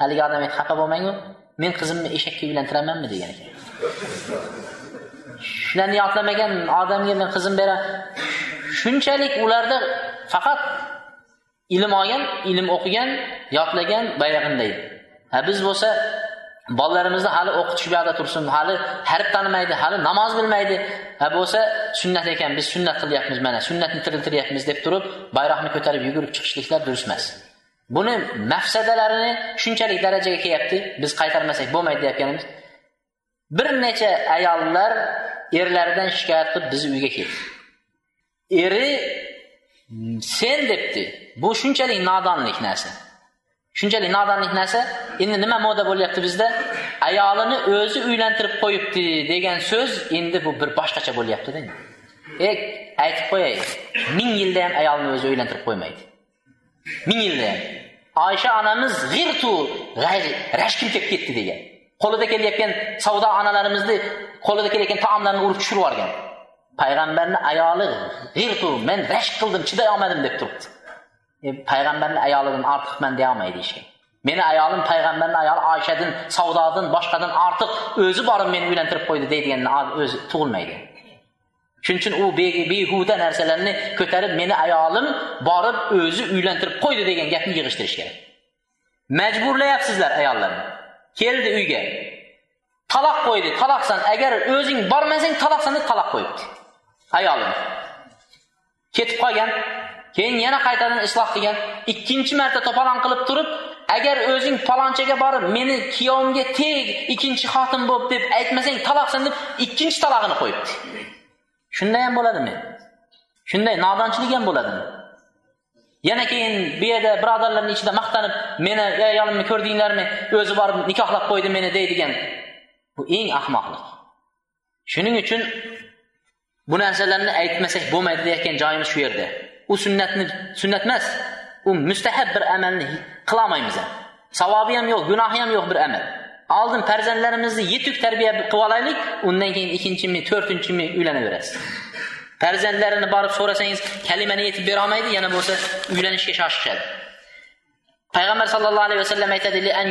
Speaker 1: Haligi odam xafa bo'lmangu men qizimni eshakka uylantiramanmi? degan ekan. Shularni yodlamagan odamga men qizim beraman shunchalik ularda faqat ilm olgan ilm o'qigan yodlagan bayag'inday ha biz bo'lsa bolalarimizni hali o'qitish bu yoqda tursin hali harf tanimaydi hali namoz bilmaydi. Ha bo'lsa sunnat ekan biz sunnat qilyapmiz mana sunnatni tiriltiryapmiz deb turib bayroqni ko'tarib yugurib chiqishliklar durust emas. Buni mafsadalarini shunchalik darajaga kelyapti biz qaytarmasak bo'lmaydi deyotganimiz bir necha ayollar erlaridan shikoyat qilib bizni uyga keldi. Eri Hmm, sen debdi bu shunchalik nodonlik narsa. Shunchalik nodonlik narsa? Endi nima moda bo'lyapti bizda? Ayolini o'zi uylantirib qo'yibdi degan so'z endi bu bir boshqacha bo'lyaptida e aytib qo'yay ming yilda ham ayolni o'zi uylantirib qo'ymaydi. Ming yilda ham. Oysha onamiz g'irtu g'ayri rashkim kelib ketdi degan. Qo'lida kelayotgan savdo onalarimizni qo'lida kelayotgan taomlarni urib tushirib yuborgan. Payg'ambarni ayoli g'irtu men rashk qildim chiday olmadim deb turibdi. E, payg'ambarni ayolidan ortiqman deyolmaydi hech kim meni ayolim payg'ambarni ayoli oyshadan savdodan boshqadan ortiq o'zi borib meni uylantirib qo'ydi deydigan o'zi tug'ilmaydi. Shuning uchun u behuda narsalarni ko'tarib meni ayolim borib o'zi uylantirib qo'ydi degan gapni yig'ishtirish kerak. Majburlayapsizlar ayollarni. Keldi uyga. Taloq qo'ydi taloqsan agar o'zing bormasang taloqsan deb taloq qo'yibdi. Ayolim ketib qolgan keyin yana qaytadan isloh qilgan ikkinchi marta to'polon qilib turib agar o'zing palonchaga borib meni kuyovimga teg ikkinchi xotin bo'lib deb aytmasang taloqsan deb ikkinchi talog'ini qo'yibdi shunday ham bo'ladimi? Shunday nodonchilik ham bo'ladimi? Yana keyin bu yerda birodarlarni ichida maqtanib meni ayolimni ko'rdinglarmi? O'zi borib nikohlab qo'ydi meni deydigan bu eng ahmoqlik. Shuning uchun bu narsalarni aytmasak bo'lmaydi deyotgan joyimiz shu yerda. U sunnatni sunnat emas u mustahab bir amalni qilolmaymiz. Ham savobi ham yo'q gunohi ham yo'q bir amal. Oldin farzandlarimizni yetuk tarbiya qilib olaylik undan keyin ikkinchimi to'rtinchimi uylanaverasiz. Farzandlarini borib so'rasangiz kalimani yetib berolmaydi yana bo'lsa uylanishga shoshishadi. Payg'ambar sallallohu alayhi vasallam aytadi an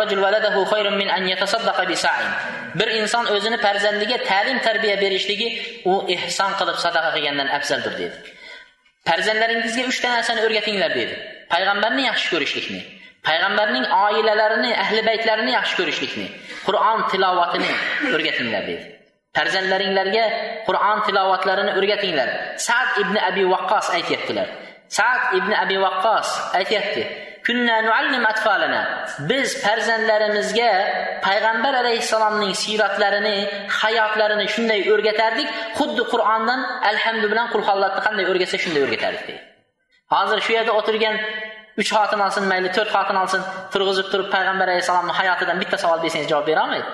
Speaker 1: rajul waladahu khayrun min an yatasaddaqa bi sa'in. Bir inson o'zini farzandiga ta'lim tarbiya berishligi u ehson qilib sadaqa qilgandan afzaldir dedi. Farzandlaringizga uchta narsani o'rgatinglar dedi. Payg'ambarni yaxshi ko'rishlikni payg'ambarning oilalarini ahli baytlarini yaxshi ko'rishlikni qur'on tilovatini o'rgatinglar dedi. Farzandlaringlarga qur'on tilovatlarini o'rgatinglar sad ibn abi vaqqos aytyaptilar. Sad ibn abi vaqqos aytyapti biz farzandlarimizga payg'ambar alayhissalomning siyratlarini hayotlarini shunday o'rgatardik. Xuddi qur'ondan alhamdu bilan qulhollatni qanday o'rgatsa shunday o'rgatardik deydi. Hozir shu yerda o'tirgan uch xotin olsin mayli to'rt xotin olsin turg'izib turib payg'ambar alayhissalomni hayotidan bitta savol bersangiz javob berolmaydi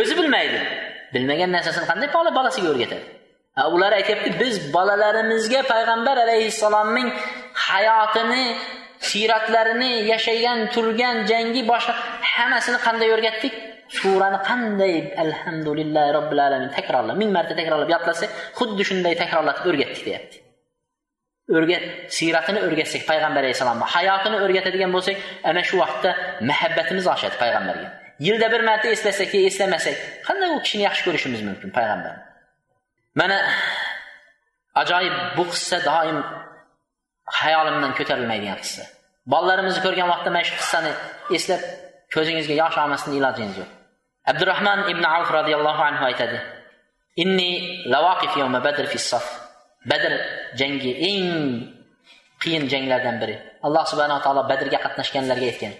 Speaker 1: o'zi bilmaydi. Bilmagan narsasini qanday bola bolasiga o'rgatadi? Ular aytyapti biz bolalarimizga payg'ambar alayhissalomning hayotini siyratlarini yashagan turgan jangi boshqa hammasini qanday o'rgatdik? Surani qanday alhamdulillah robbil alamin takrorlab ming marta takrorlab yodlasa xuddi shunday takrorlatib o'rgatdik deyapti. O'rgat siyratini o'rgatsak payg'ambar alayhissalomni hayotini o'rgatadigan bo'lsak ana shu vaqtda muhabbatimiz oshadi payg'ambarga. Yilda bir marta eslasak eslamasak qanday u kishini yaxshi ko'rishimiz mumkin payg'ambarni? Mana ajoyib bu qissa doim hayolimdan ko'tarilmaydigan qissa bolalarimizni ko'rgan vaqtda mana shu qissani eslab ko'zingizga yosh olmasdan ilojingiz yo'q. Abdurahmon ibn avf roziyallohu anhu aytadi inni lavaqif yawma badr fi saf badr jangi eng qiyin janglardan biri. Alloh subhanava taolo badrga qatnashganlarga aytgan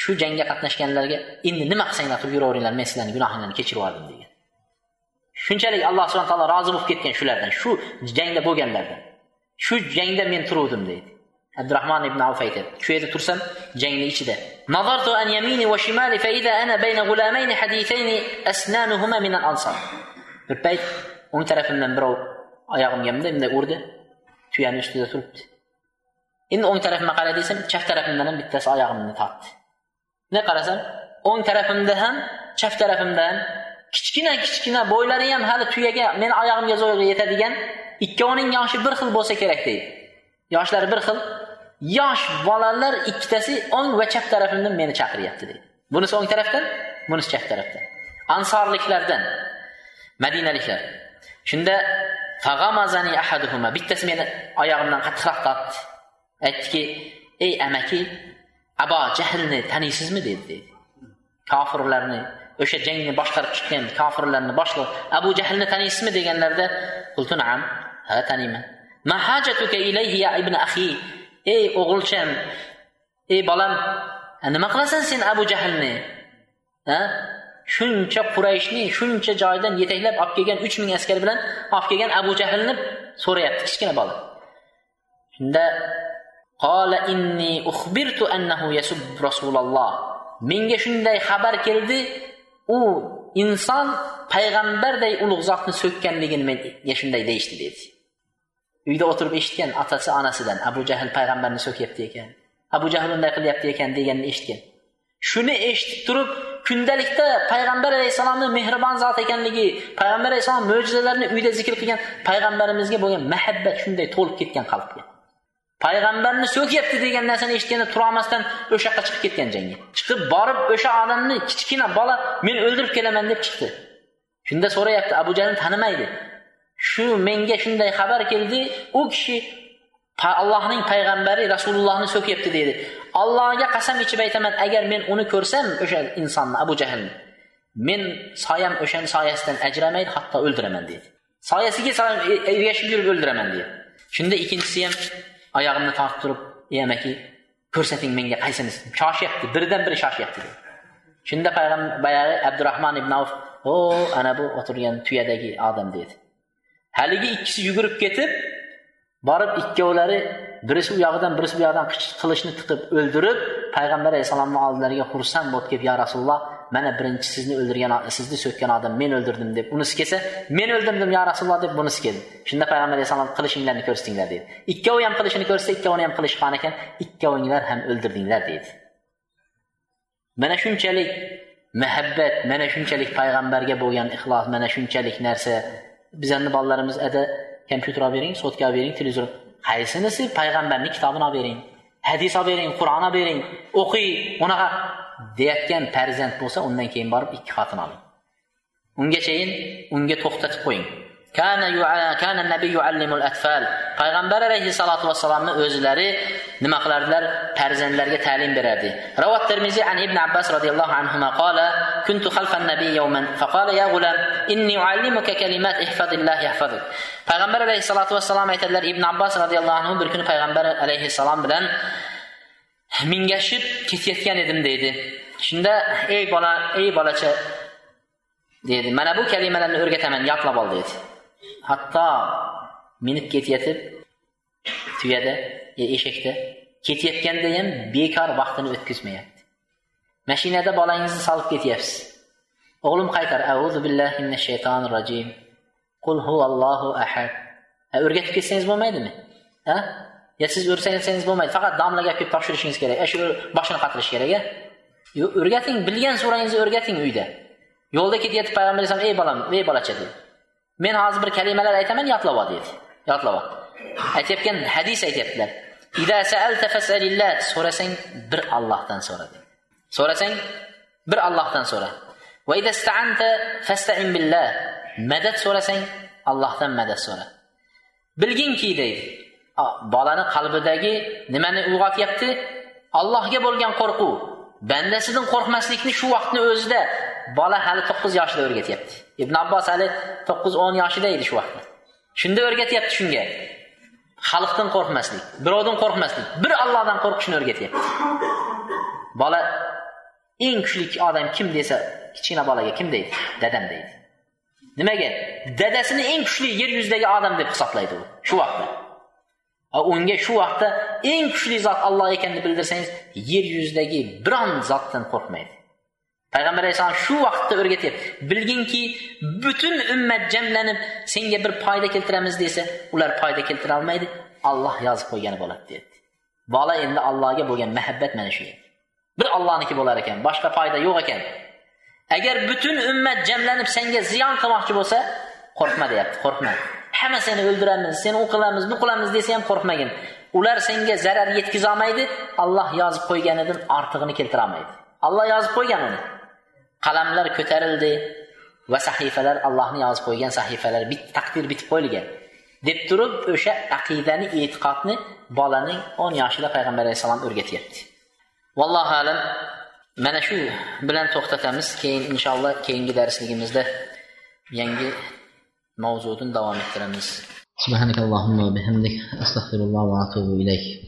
Speaker 1: shu jangga qatnashganlarga endi nima qilsanglar qilib yuraveringlar men sizlarni gunohinglarni kechirib yubordim degan. shunchalik alloh subhana taolo rozi bo'lib ketgan shulardan shu jangda bo'lganlardan shu jangda men turuvdim deydi abdurahmon ibn avf aytadi shu yerda tursam jangni ichida نظرت عن يميني وشمالي فإذا أنا بين غلامين حديثين أسنانهما من الأنصار bir payt o'ng tarafimdan birov oyog'imga bunday bunday urdi tuyani ustida turibdi endi o'ng tarafimga qara desam chap tarafimdan ham bittasi oyog'imni tortdi bunday qarasam o'ng tarafimda ham chap tarafimda ham kichkina kichkina bo'ylari ham hali tuyaga meni oyog'imga zo'rg'a yetadigan ikkovining yoshi bir xil bo'lsa kerak deydi. Yoshlari bir xil. Yosh bolalar ikkitasi o'ng va chap tarafimdan meni chaqiryapti deydi. Bunisi o'ng tarafdan bunisi chap tarafdan. Ansorliklardan madinaliklar. Shunda bittasi meni oyog'imdan qattiqroq tortdi. Aytdiki ey amaki abo jahlni taniysizmi? dedi deydi kofirlarni o'sha jangni boshqarib chiqqan kofirlarni boshliq abu jahlni taniysizmi deganlarida qultu naam. Ha taniyman. Ma hajatuka ilayhi ya ibn akhi? Ey o'g'ilcham ey bolam nima qilasan sen abu jahlni? Ha shuncha qurayshni shuncha joydan yetaklab olib kelgan uch ming askar bilan olib kelgan abu jahlni so'rayapti kichkina bola. Shunda qola inni uxbirtu annahu yasub rasululloh. Menga shunday xabar keldi u inson payg'ambarday ulug' zotni so'kkanligini menga shunday deyishdi dedi. Uyda o'tirib eshitgan otasi onasidan abu jahl payg'ambarni so'kyapti ekan abu jahl unday qilyapti ekan deganini eshitgan. Shuni eshitib turib kundalikda payg'ambar alayhissalomni mehribon zot ekanligi payg'ambar alayhissalom mo'jizalarini uyda zikr qilgan payg'ambarimizga bo'lgan muhabbat shunday to'lib ketgan qalbga. Payg'ambarni so'kyapti degan narsani eshitganda turolmasdan o'sha yoqqa chiqib ketgan jangga. Chiqib borib o'sha odamni kichkina bola men o'ldirib kelaman deb chiqdi. Shunda so'rayapti abu jahl tanimaydi. Shu menga shunday xabar keldi u kishi allohning payg'ambari rasulullohni so'kyapti deydi allohga qasam ichib aytaman agar men uni ko'rsam o'sha insonni abu jahlni men soyam o'shani soyasidan ajramaydi hatto o'ldiraman deydi soyasiga ergashib yurib o'ldiraman deydi shunda ikkinchisi ham oyog'imni tortib turib ey amaki ko'rsating menga qaysinisi shoshyapti birdan biri shoshyapti dedi. Shunda payg'ambar boyagi abdurahmon ibn avf o ana bu o'tirgan tuyadagi odam dedi. Haligi ikkisi yugurib ketib borib ikkovlari birisi u yog'idan birisi bu yog'idan qilichni tiqib o'ldirib payg'ambar alayhissalomni oldilariga xursand bo'lib kelib yo rasululloh mana birinchi sizni o'ldirgan sizni so'kkan odam men o'ldirdim deb unisi kelsa men o'ldirdim yo rasululloh deb bunisi keldi shunda payg'ambar alayhissalom qilishinglarni ko'rsatinglar dedi. Ikkovi ham qilishini ko'rsa ikkovini ham qilishi qon ekan? Ikkovinglar ham o'ldirdinglar deydi mana shunchalik muhabbat mana shunchalik payg'ambarga bo'lgan ixlos mana shunchalik narsa. Bizlarni bolalarimiz ada kompyuter olib bering sotka olib bering televizor. Qaysinisi payg'ambarning kitobini olib bering hadis olib bering qur'on olib bering o'qiy unaqa. Deyotgan farzand bo'lsa undan keyin borib ikki xotin oling. Ungachayin unga to'xtatib qo'ying. Payg'ambar alayhissalotu vassalomni o'zlari nima qilardilar? Farzandlarga ta'lim berardi. Ravot termiziy an ibn abbas roziyallohu anhu qala kuntu xalfan nabiy yawman. Faqala ya g'ulam inni uallimuka kalimat ihfazillah yahfazuk. Payg'ambar alayhissalotu vassalom aytadilar ibn abbos roziyallohu anhu bir kuni payg'ambar alayhissalom bilan mingashib ketayotgan edim deydi. Shunda ey bola ey bolacha deydi. Mana bu kalimalarni o'rgataman yodlab ol deydi. Hatto minib ketayotib tuyada e, eshakda ketayotganda ham bekor vaqtini o'tkazmayapti. Mashinada bolangizni solib ketyapsiz. O'g'lim qaytar auzu billahi minash shaytonir rojim qul huvallohu ahad. O'rgatib ketsangiz bo'lmaydimi? Ha? Yo siz o'rsangiz bo'lmaydi faqat domlaga olib kelib topshirishingiz kerak. Shu boshini qatirish kerak a o'rgating bilgan surangizni o'rgating uyda. Yo'lda ketayotib payg'ambar alayhisalom ey bolam ey bolacha dedi. Men hozir bir kalimalar aytaman yodlab ol dedi. Yodlab ol. Aytayotgan hadis aytyaptilar. So'rasang bir allohdan so'ra so'rasang bir allohdan so'ra. Madad so'rasang allohdan madad so'ra. Bilginki deydi. Bolani qalbidagi nimani uyg'otyapti? Allohga bo'lgan qo'rquv. Bandasidan qo'rqmaslikni shu vaqtni o'zida bola hali to'qqiz yoshida o'rgatyapti. Ibn abbos hali to'qqiz o'n yoshida edi shu vaqtda shunda o'rgatyapti shunga. Xalqdan qo'rqmaslik birovdan qo'rqmaslik bir allohdan qo'rqishni o'rgatyapti. Bola eng kuchli odam kim desa kichkina bolaga kim deydi? Dadam deydi. Nimaga? Dadasini eng kuchli yer yuzidagi odam deb hisoblaydi u shu vaqtda unga shu vaqtda eng kuchli zot alloh ekanini bildirsangiz yer yuzidagi biron zotdan qo'rqmaydi. Payg'ambar alayhissalom shu vaqtda o'rgatyapti. Bilginki butun ummat jamlanib senga bir foyda keltiramiz desa ular foyda keltira olmaydi olloh yozib qo'ygani bo'ladi deyapti. Bola endi allohga bo'lgan muhabbat mana shu bir ollohniki bo'lar ekan boshqa foyda yo'q ekan. Agar butun ummat jamlanib senga ziyon qilmoqchi bo'lsa qo'rqma deyapti qo'rqma. Hamma seni o'ldiramiz seni u qilamiz bu qilamiz desa ham qo'rqmagin. Ular senga zarar yetkazolmaydi alloh yozib qo'yganidan ortig'ini keltira olmaydi alloh yozib qo'ygan uni. Qalamlar ko'tarildi va sahifalar allohni yozib qo'ygan sahifalar bit taqdir bitib qo'yilgan. Deb turib o'sha aqidani e'tiqodni bolaning o'n yoshida payg'ambar alayhissalom o'rgatyapti. Vallohu alam mana shu bilan to'xtatamiz. Keyin inshaalloh keyingi darsligimizda yangi mavzuni davom ettiramiz. Subhanakallohumma bihamdik. Astag'firulloh va atubu ilayk.